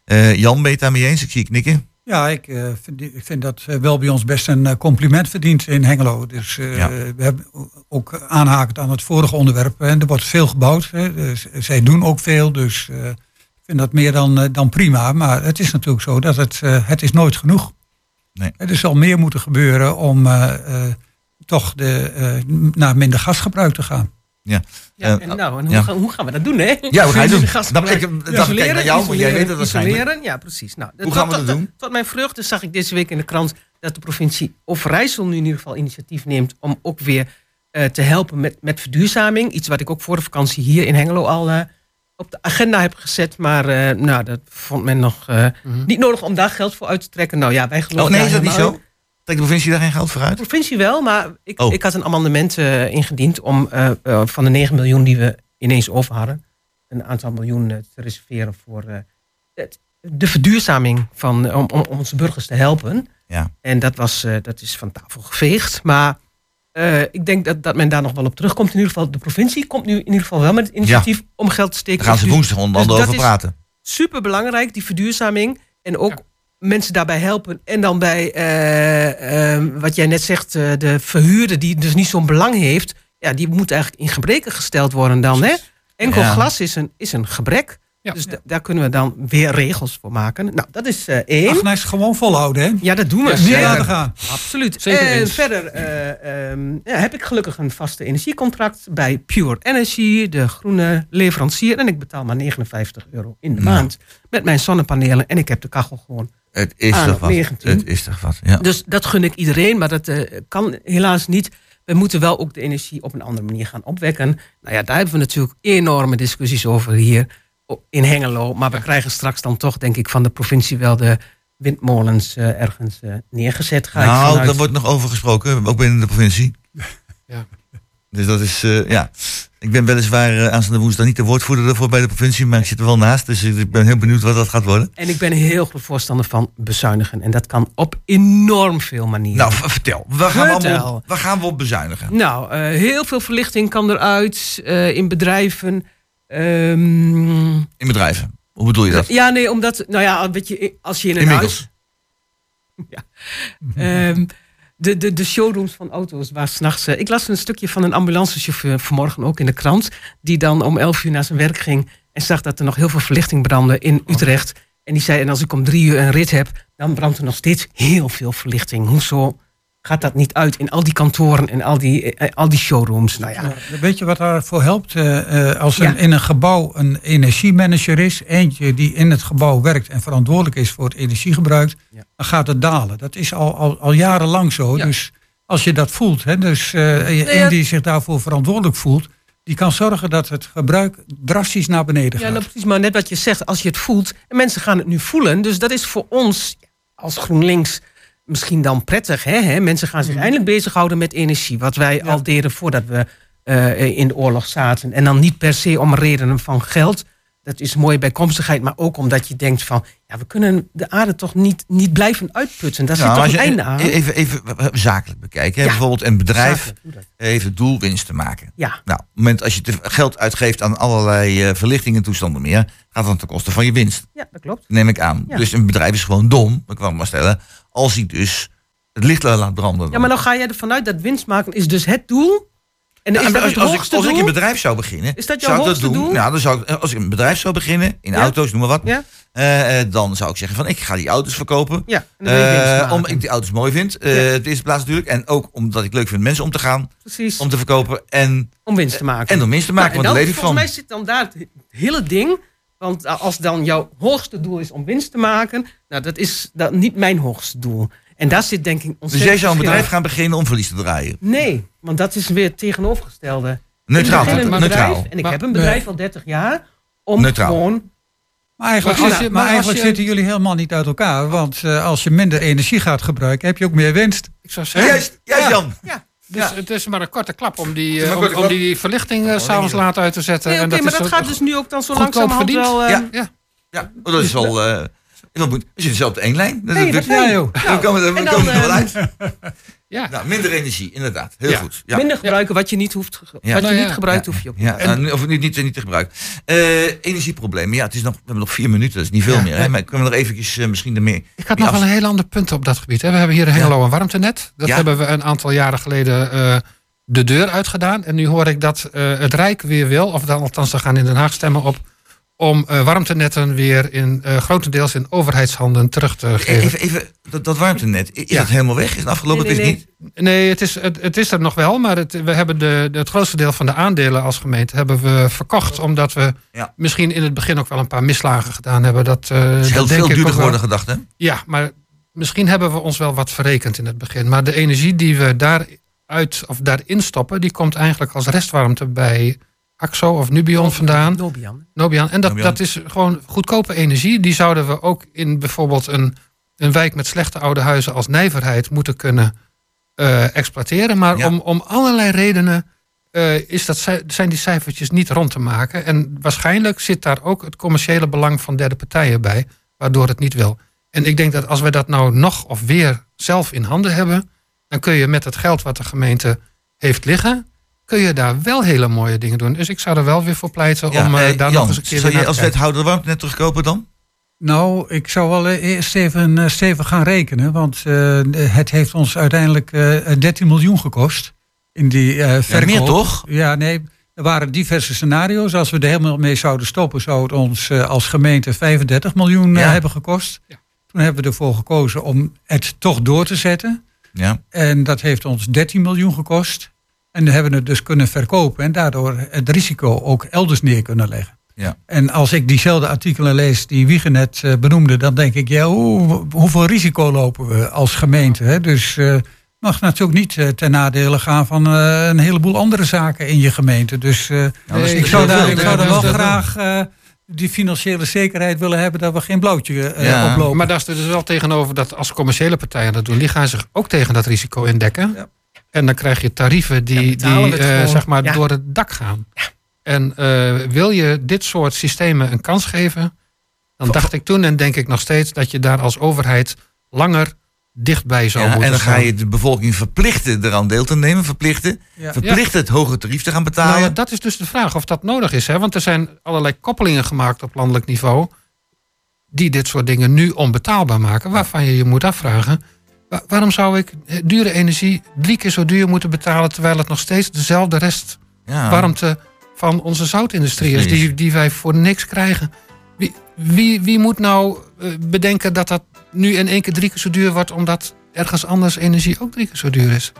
Speaker 5: Eh, Jan, ben je het daarmee eens? Ik zie je knikken.
Speaker 7: Ja, ik, eh, vind, ik vind dat wel bij ons best een compliment verdient in Hengelo. Dus eh,
Speaker 5: Ja.
Speaker 7: we hebben ook aanhakend aan het vorige onderwerp. En er wordt veel gebouwd. Hè, dus zij doen ook veel. Dus eh, vind dat meer dan, eh, dan prima. Maar het is natuurlijk zo dat het, eh, het is nooit genoeg.
Speaker 5: Nee.
Speaker 7: Er zal meer moeten gebeuren om eh, eh, toch de, eh, naar minder gasgebruik te gaan.
Speaker 8: Ja,
Speaker 5: Eh,
Speaker 8: en nou, en hoe,
Speaker 5: ja.
Speaker 8: gaan, hoe gaan we dat doen, hè?
Speaker 5: Ja, hoe ga je doen? Nou, ik ik kijk naar jou, want jij weet het waarschijnlijk.
Speaker 8: Isoleren, ja, precies. Nou,
Speaker 5: Hoe gaan we
Speaker 8: tot-
Speaker 5: dat doen?
Speaker 8: Tot, tot mijn vreugde zag ik deze week in de krant dat de provincie Overijssel nu in ieder geval initiatief neemt om ook weer eh, te helpen met, met verduurzaming. Iets wat ik ook voor de vakantie hier in Hengelo al eh, op de agenda heb gezet. Maar eh, nou, dat vond men nog eh,
Speaker 6: Mhm.
Speaker 8: niet nodig om daar geld voor uit te trekken. Nou ja, wij geloven
Speaker 5: Oh nee, is dat niet zo? Trekt de provincie daar geen geld voor uit?
Speaker 8: de provincie wel, maar ik,
Speaker 5: Oh.
Speaker 8: ik had een amendement eh, ingediend om van de 9 miljoen die we ineens over hadden, een aantal miljoen te reserveren voor het- de verduurzaming van, om, om onze burgers te helpen.
Speaker 5: Ja.
Speaker 8: En dat, was, dat is van tafel geveegd. Maar eh, ik denk dat, dat men daar nog wel op terugkomt. In ieder geval, de provincie komt nu in ieder geval wel met het initiatief om geld te steken.
Speaker 5: Daar gaan ze
Speaker 8: in
Speaker 5: woensdag onder andere
Speaker 8: dus
Speaker 5: over praten.
Speaker 8: super belangrijk, die verduurzaming. En ook mensen daarbij helpen. En dan bij, eh, eh, wat jij net zegt, de verhuurder die dus niet zo'n belang heeft. Ja, die moet eigenlijk in gebreken gesteld worden dan. Hè? Enkel
Speaker 5: Ja.
Speaker 8: glas is een, is een gebrek.
Speaker 6: Ja.
Speaker 8: Dus da- daar kunnen we dan weer regels voor maken. Nou, dat is eh, één.
Speaker 7: Agnes, gewoon volhouden, hè?
Speaker 8: ja, dat doen we.
Speaker 6: Ja,
Speaker 7: laten gaan.
Speaker 8: Absoluut.
Speaker 6: Zeker
Speaker 8: en verder eh, ehm, ja, heb ik gelukkig een vaste energiecontract bij Pure Energy, de groene leverancier. En ik betaal maar 59 euro in de
Speaker 5: Nou.
Speaker 8: maand met mijn zonnepanelen. En ik heb de kachel gewoon.
Speaker 5: Het is
Speaker 8: aan
Speaker 5: toch wat.
Speaker 8: 19.
Speaker 5: Het is toch wat, ja.
Speaker 8: Dus dat gun ik iedereen, maar dat eh, kan helaas niet. We moeten wel ook de energie op een andere manier gaan opwekken. Nou ja, daar hebben we natuurlijk enorme discussies over hier in Hengelo. Maar we krijgen straks dan toch, denk ik, van de provincie wel de windmolens eh, ergens eh, neergezet. Ga
Speaker 5: Nou,
Speaker 8: vanuit.
Speaker 5: daar wordt nog over gesproken, ook binnen de provincie.
Speaker 6: Ja.
Speaker 5: Dus dat is, eh, ja. Ik ben weliswaar uh, aanstaande woensdag niet de woordvoerder ervoor bij de provincie, maar ik zit er wel naast. Dus ik ben heel benieuwd wat dat gaat worden.
Speaker 8: En ik ben heel groot voorstander van bezuinigen. En dat kan op enorm veel manieren.
Speaker 5: Nou, vertel. Waar gaan, we
Speaker 8: Vertel.
Speaker 5: allemaal, waar gaan we op bezuinigen?
Speaker 8: Nou, eh, heel veel verlichting kan eruit eh, in bedrijven. Ehm,
Speaker 5: In bedrijven. Hoe bedoel je dat?
Speaker 8: ja, nee, omdat, nou ja, weet je, als je in een huis... Ja. Ehm, de, de, de showrooms van auto's waar s'nachts... eh, ik las een stukje van een ambulancechauffeur vanmorgen ook in de krant... die dan om 11 uur naar zijn werk ging... en zag dat er nog heel veel verlichting brandde in Utrecht. En die zei, en als ik om drie uur een rit heb... dan brandt er nog steeds heel veel verlichting. Hoezo gaat dat niet uit in al die kantoren en al die, eh, al die showrooms? Nou ja,
Speaker 7: Ja, weet je wat daarvoor helpt? Eh, eh, als er
Speaker 8: Ja.
Speaker 7: in een gebouw een energiemanager is, eentje die in het gebouw werkt en verantwoordelijk is voor het energiegebruik,
Speaker 8: Ja.
Speaker 7: dan gaat het dalen. Dat is al, al, al jarenlang zo.
Speaker 8: Ja.
Speaker 7: Dus als je dat voelt, hè, dus
Speaker 8: ja.
Speaker 7: een die zich daarvoor verantwoordelijk voelt, die kan zorgen dat het gebruik drastisch naar beneden
Speaker 8: Ja,
Speaker 7: gaat.
Speaker 8: nou, precies. Maar net wat je zegt, als je het voelt. En mensen gaan het nu voelen. Dus dat is voor ons als GroenLinks misschien dan prettig. Hè? hè? Mensen gaan zich eindelijk bezighouden met energie. Wat wij al deden voordat we eh, in de oorlog zaten. En dan niet per se om redenen van geld. Dat is een mooie bijkomstigheid. Maar ook omdat je denkt van... Ja, we kunnen de aarde toch niet, niet blijven uitputten. Daar
Speaker 5: Nou,
Speaker 8: zit toch een einde aan.
Speaker 5: Even, even zakelijk bekijken.
Speaker 8: Ja.
Speaker 5: Bijvoorbeeld een bedrijf heeft het doel winst te maken.
Speaker 8: Ja,
Speaker 5: Nou, op het moment als je te geld uitgeeft aan allerlei eh, verlichting en toestanden meer, gaat dat ten koste van je winst.
Speaker 8: ja, dat klopt.
Speaker 5: Neem ik aan.
Speaker 8: Ja.
Speaker 5: Dus een bedrijf is gewoon dom, ik kan maar stellen, als hij dus het licht laat branden.
Speaker 8: Ja, maar dan ga jij ervan uit dat winst maken is dus het doel. En is dat
Speaker 5: als,
Speaker 8: het
Speaker 5: als, ik, als ik een bedrijf zou beginnen,
Speaker 8: Is dat jouw
Speaker 5: zou ik dat doen.
Speaker 8: doel?
Speaker 5: Ja, dan zou ik, als ik een bedrijf zou beginnen, in
Speaker 8: Ja.
Speaker 5: auto's, noem maar wat,
Speaker 8: Ja?
Speaker 5: eh, eh, dan zou ik zeggen van ik ga die auto's verkopen.
Speaker 8: Ja,
Speaker 5: Eh, omdat ik die auto's mooi vind.
Speaker 8: Ja.
Speaker 5: Het eerste plaats natuurlijk. En ook omdat ik leuk vind mensen om te gaan,
Speaker 8: Precies.
Speaker 5: om te verkopen en,
Speaker 8: om winst te maken.
Speaker 5: en om winst te maken.
Speaker 8: Nou,
Speaker 5: want
Speaker 8: dan,
Speaker 5: leef ik van.
Speaker 8: volgens mij zit dan daar het hele ding. Want als dan jouw hoogste doel is om winst te maken, nou, dat is dat niet mijn hoogste doel. En daar zit denk ik
Speaker 5: Dus jij zou een bedrijf gaan beginnen om verlies te draaien.
Speaker 8: Nee, want dat is weer het tegenovergestelde.
Speaker 5: Neutraal.
Speaker 8: Ik begin een
Speaker 5: toch?
Speaker 8: bedrijf
Speaker 5: Neutraal.
Speaker 8: en ik
Speaker 6: Maar-
Speaker 8: heb een bedrijf al 30 jaar om
Speaker 5: Neutraal.
Speaker 8: gewoon...
Speaker 7: Maar eigenlijk,
Speaker 6: Maar als
Speaker 7: zitten-
Speaker 6: je-
Speaker 7: maar
Speaker 6: maar als
Speaker 7: eigenlijk
Speaker 6: je-
Speaker 7: zitten jullie helemaal niet uit elkaar. Want eh, als je minder energie gaat gebruiken, heb je ook meer winst.
Speaker 6: Ik zou zeggen,
Speaker 5: Juist, juist
Speaker 7: Ja.
Speaker 5: Jan.
Speaker 6: Dus het is maar een korte klap om die, eh, om, die verlichting eh, s'avonds laat uit te zetten.
Speaker 8: Nee, oké,
Speaker 6: en dat
Speaker 8: maar
Speaker 6: is
Speaker 8: dat gaat dus nu ook dan zo langzamerhand
Speaker 6: verdiend.
Speaker 8: wel... eh,
Speaker 5: Ja.
Speaker 6: Ja,
Speaker 5: Ja, oh, dat is al. Eh, wel goed. we zitten zelf op één lijn. Dat
Speaker 8: Nee,
Speaker 5: is
Speaker 8: dat
Speaker 7: Ja, joh.
Speaker 5: we komen er, we
Speaker 8: en dan,
Speaker 5: komen er wel
Speaker 8: eh,
Speaker 5: uit.
Speaker 6: ja.
Speaker 5: Nou, minder energie, inderdaad. Heel
Speaker 6: Ja.
Speaker 5: goed. Ja.
Speaker 8: Minder gebruiken wat je niet hoeft. Wat je
Speaker 6: Nou
Speaker 8: niet gebruikt,
Speaker 5: Ja.
Speaker 8: hoef je ook
Speaker 5: Ja, nou, of niet, niet, niet te gebruiken. Eh, energieproblemen. Ja, het is nog, we hebben nog vier minuten. Dat is niet veel
Speaker 6: Ja.
Speaker 5: meer. Hè? Maar kunnen we nog eventjes eh, misschien ermee...
Speaker 6: Ik had nog wel een heel ander punt op dat gebied. Hè. We hebben hier Hengelo een warmtenet. Dat
Speaker 5: Ja.
Speaker 6: hebben we een aantal jaren geleden eh, de deur uitgedaan. En nu hoor ik dat eh, het Rijk weer wil, of dan althans ze gaan in Den Haag stemmen op, om eh, warmtenetten weer in eh, grotendeels in overheidshanden terug te geven.
Speaker 5: Even, even dat, dat warmtenet. Is
Speaker 6: Ja.
Speaker 5: dat helemaal weg? Is het afgelopen?
Speaker 8: Nee,
Speaker 5: Het
Speaker 8: nee,
Speaker 5: is niet.
Speaker 6: Nee, het is, het, het is er nog wel, maar het, we hebben de, het grootste deel van de aandelen als gemeente hebben we verkocht. Omdat we
Speaker 5: Ja.
Speaker 6: misschien in het begin ook wel een paar misslagen gedaan hebben. Dat, eh,
Speaker 5: Het is heel veel duurder geworden gedacht, hè?
Speaker 6: Ja, maar misschien hebben we ons wel wat verrekend in het begin. Maar de energie die we daaruit of daarin stoppen, die komt eigenlijk als restwarmte bij AXO of Nubion vandaan.
Speaker 8: Nobian.
Speaker 6: Nobian. En dat,
Speaker 5: Nobian.
Speaker 6: dat is gewoon goedkope energie. Die zouden we ook in bijvoorbeeld een, een wijk met slechte oude huizen als Nijverheid moeten kunnen eh, exploiteren. Maar
Speaker 5: Ja.
Speaker 6: om, om allerlei redenen eh, is dat, zijn die cijfertjes niet rond te maken. En waarschijnlijk zit daar ook het commerciële belang van derde partijen bij, waardoor het niet wil. En ik denk dat als we dat nou nog of weer zelf in handen hebben, dan kun je met het geld wat de gemeente heeft liggen, kun je daar wel hele mooie dingen doen. Dus ik zou er wel weer voor pleiten
Speaker 5: Ja,
Speaker 6: om eh, daar
Speaker 5: Jan,
Speaker 6: nog eens een keer
Speaker 5: zou je als wethouder de warmtenet terugkopen dan?
Speaker 7: Nou, ik zou wel eh, eerst even eh, stevig gaan rekenen. Want eh, het heeft ons uiteindelijk eh, 13 miljoen gekost. In die eh verkoop.
Speaker 5: meer toch?
Speaker 7: Ja, nee. Er waren diverse scenario's. Als we er helemaal mee zouden stoppen, zou het ons eh, als gemeente 35 miljoen eh,
Speaker 5: Ja.
Speaker 7: hebben gekost.
Speaker 6: Ja.
Speaker 7: Toen hebben we ervoor gekozen om het toch door te zetten.
Speaker 5: Ja.
Speaker 7: En dat heeft ons 13 miljoen gekost. En we hebben het dus kunnen verkopen en daardoor het risico ook elders neer kunnen leggen.
Speaker 5: Ja.
Speaker 7: En als ik diezelfde artikelen lees die Wiegen net eh, benoemde, dan denk ik, ja, hoe, hoeveel risico lopen we als gemeente? Hè? Dus eh mag natuurlijk niet eh, ten nadele gaan van eh, een heleboel andere zaken in je gemeente. Dus
Speaker 6: Nee,
Speaker 7: ik zou daar, ik zou daar wel graag eh, die financiële zekerheid willen hebben dat we geen blauwtje eh,
Speaker 5: Ja.
Speaker 7: oplopen.
Speaker 6: Maar daar is er dus wel tegenover dat als commerciële partijen dat doen, die gaan zich ook tegen dat risico indekken.
Speaker 5: Ja.
Speaker 6: En dan krijg je tarieven
Speaker 8: Ja,
Speaker 6: die, die eh, zeg maar
Speaker 8: Ja.
Speaker 6: door het dak gaan. En eh, wil je dit soort systemen een kans geven, dan dacht ik toen en denk ik nog steeds dat je daar als overheid langer dichtbij zou
Speaker 5: Ja,
Speaker 6: moeten
Speaker 5: en dan ga je de bevolking verplichten eraan deel te nemen. Verplichten.
Speaker 7: Ja.
Speaker 5: Verplichten het hogere tarief te gaan betalen.
Speaker 6: Nou ja, dat is dus de vraag of dat nodig is. Hè? Want er zijn allerlei koppelingen gemaakt op landelijk niveau. die dit soort dingen nu onbetaalbaar maken. Waarvan je je moet afvragen. Wa- waarom zou ik dure energie drie keer zo duur moeten betalen. terwijl het nog steeds dezelfde rest
Speaker 5: ja.
Speaker 6: warmte van onze zoutindustrie is. Die, die wij voor niks krijgen. Wie, wie, wie moet nou eh, bedenken dat dat nu in één keer drie keer zo duur wordt. omdat ergens anders energie ook drie keer zo duur is?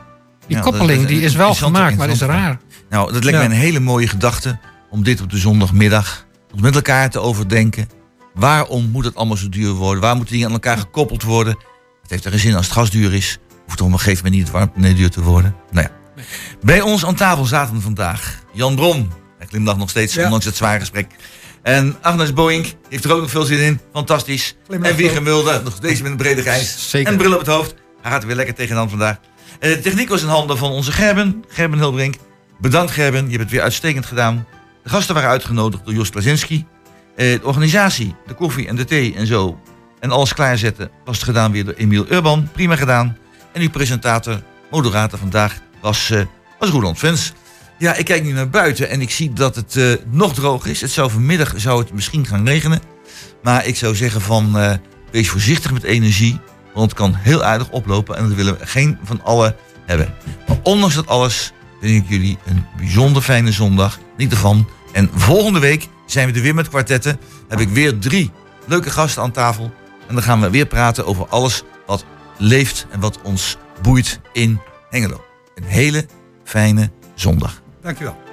Speaker 6: Die
Speaker 5: Ja,
Speaker 6: koppeling
Speaker 5: is
Speaker 6: die is wel gemaakt, maar is raar.
Speaker 5: Nou, dat lijkt
Speaker 7: Ja.
Speaker 5: mij een hele mooie gedachte om dit op de zondagmiddag met elkaar te overdenken. Waarom moet het allemaal zo duur worden? Waar moeten die aan elkaar gekoppeld worden? Het heeft er geen zin als het gas duur is. Hoeft er op een gegeven moment niet het warmte nee, duur te worden. Nou ja. Bij ons aan tafel zaten vandaag Jan Bron. Hij glimlacht nog steeds,
Speaker 7: Ja.
Speaker 5: ondanks het zware gesprek. En Agnes Boink heeft er ook nog veel zin in. Fantastisch. En Wieger Mulder, nog steeds met een brede grijs.
Speaker 6: Zeker.
Speaker 5: En bril op het hoofd. Hij gaat er weer lekker tegenaan vandaag. Eh, De techniek was in handen van onze Gerben, Gerben Hilbrink. Bedankt Gerben, je hebt het weer uitstekend gedaan. De gasten waren uitgenodigd door Jos Plazinski. Eh, de organisatie, de koffie en de thee en zo. En alles klaarzetten was het gedaan weer door Emiel Urban. Prima gedaan. En uw presentator, moderator vandaag was, eh was Roland Vens. Ja, ik kijk nu naar buiten en ik zie dat het eh, nog droog is. Het zou vanmiddag zou het misschien gaan regenen. Maar ik zou zeggen van eh, wees voorzichtig met energie. Want het kan heel aardig oplopen en dat willen we geen van allen hebben. Maar ondanks dat alles wens ik jullie een bijzonder fijne zondag. Niet ervan. En volgende week zijn we er weer met kwartetten. Heb ik weer drie leuke gasten aan tafel. En dan gaan we weer praten over alles wat leeft en wat ons boeit in Hengelo. Een hele fijne zondag.
Speaker 7: Dankjewel.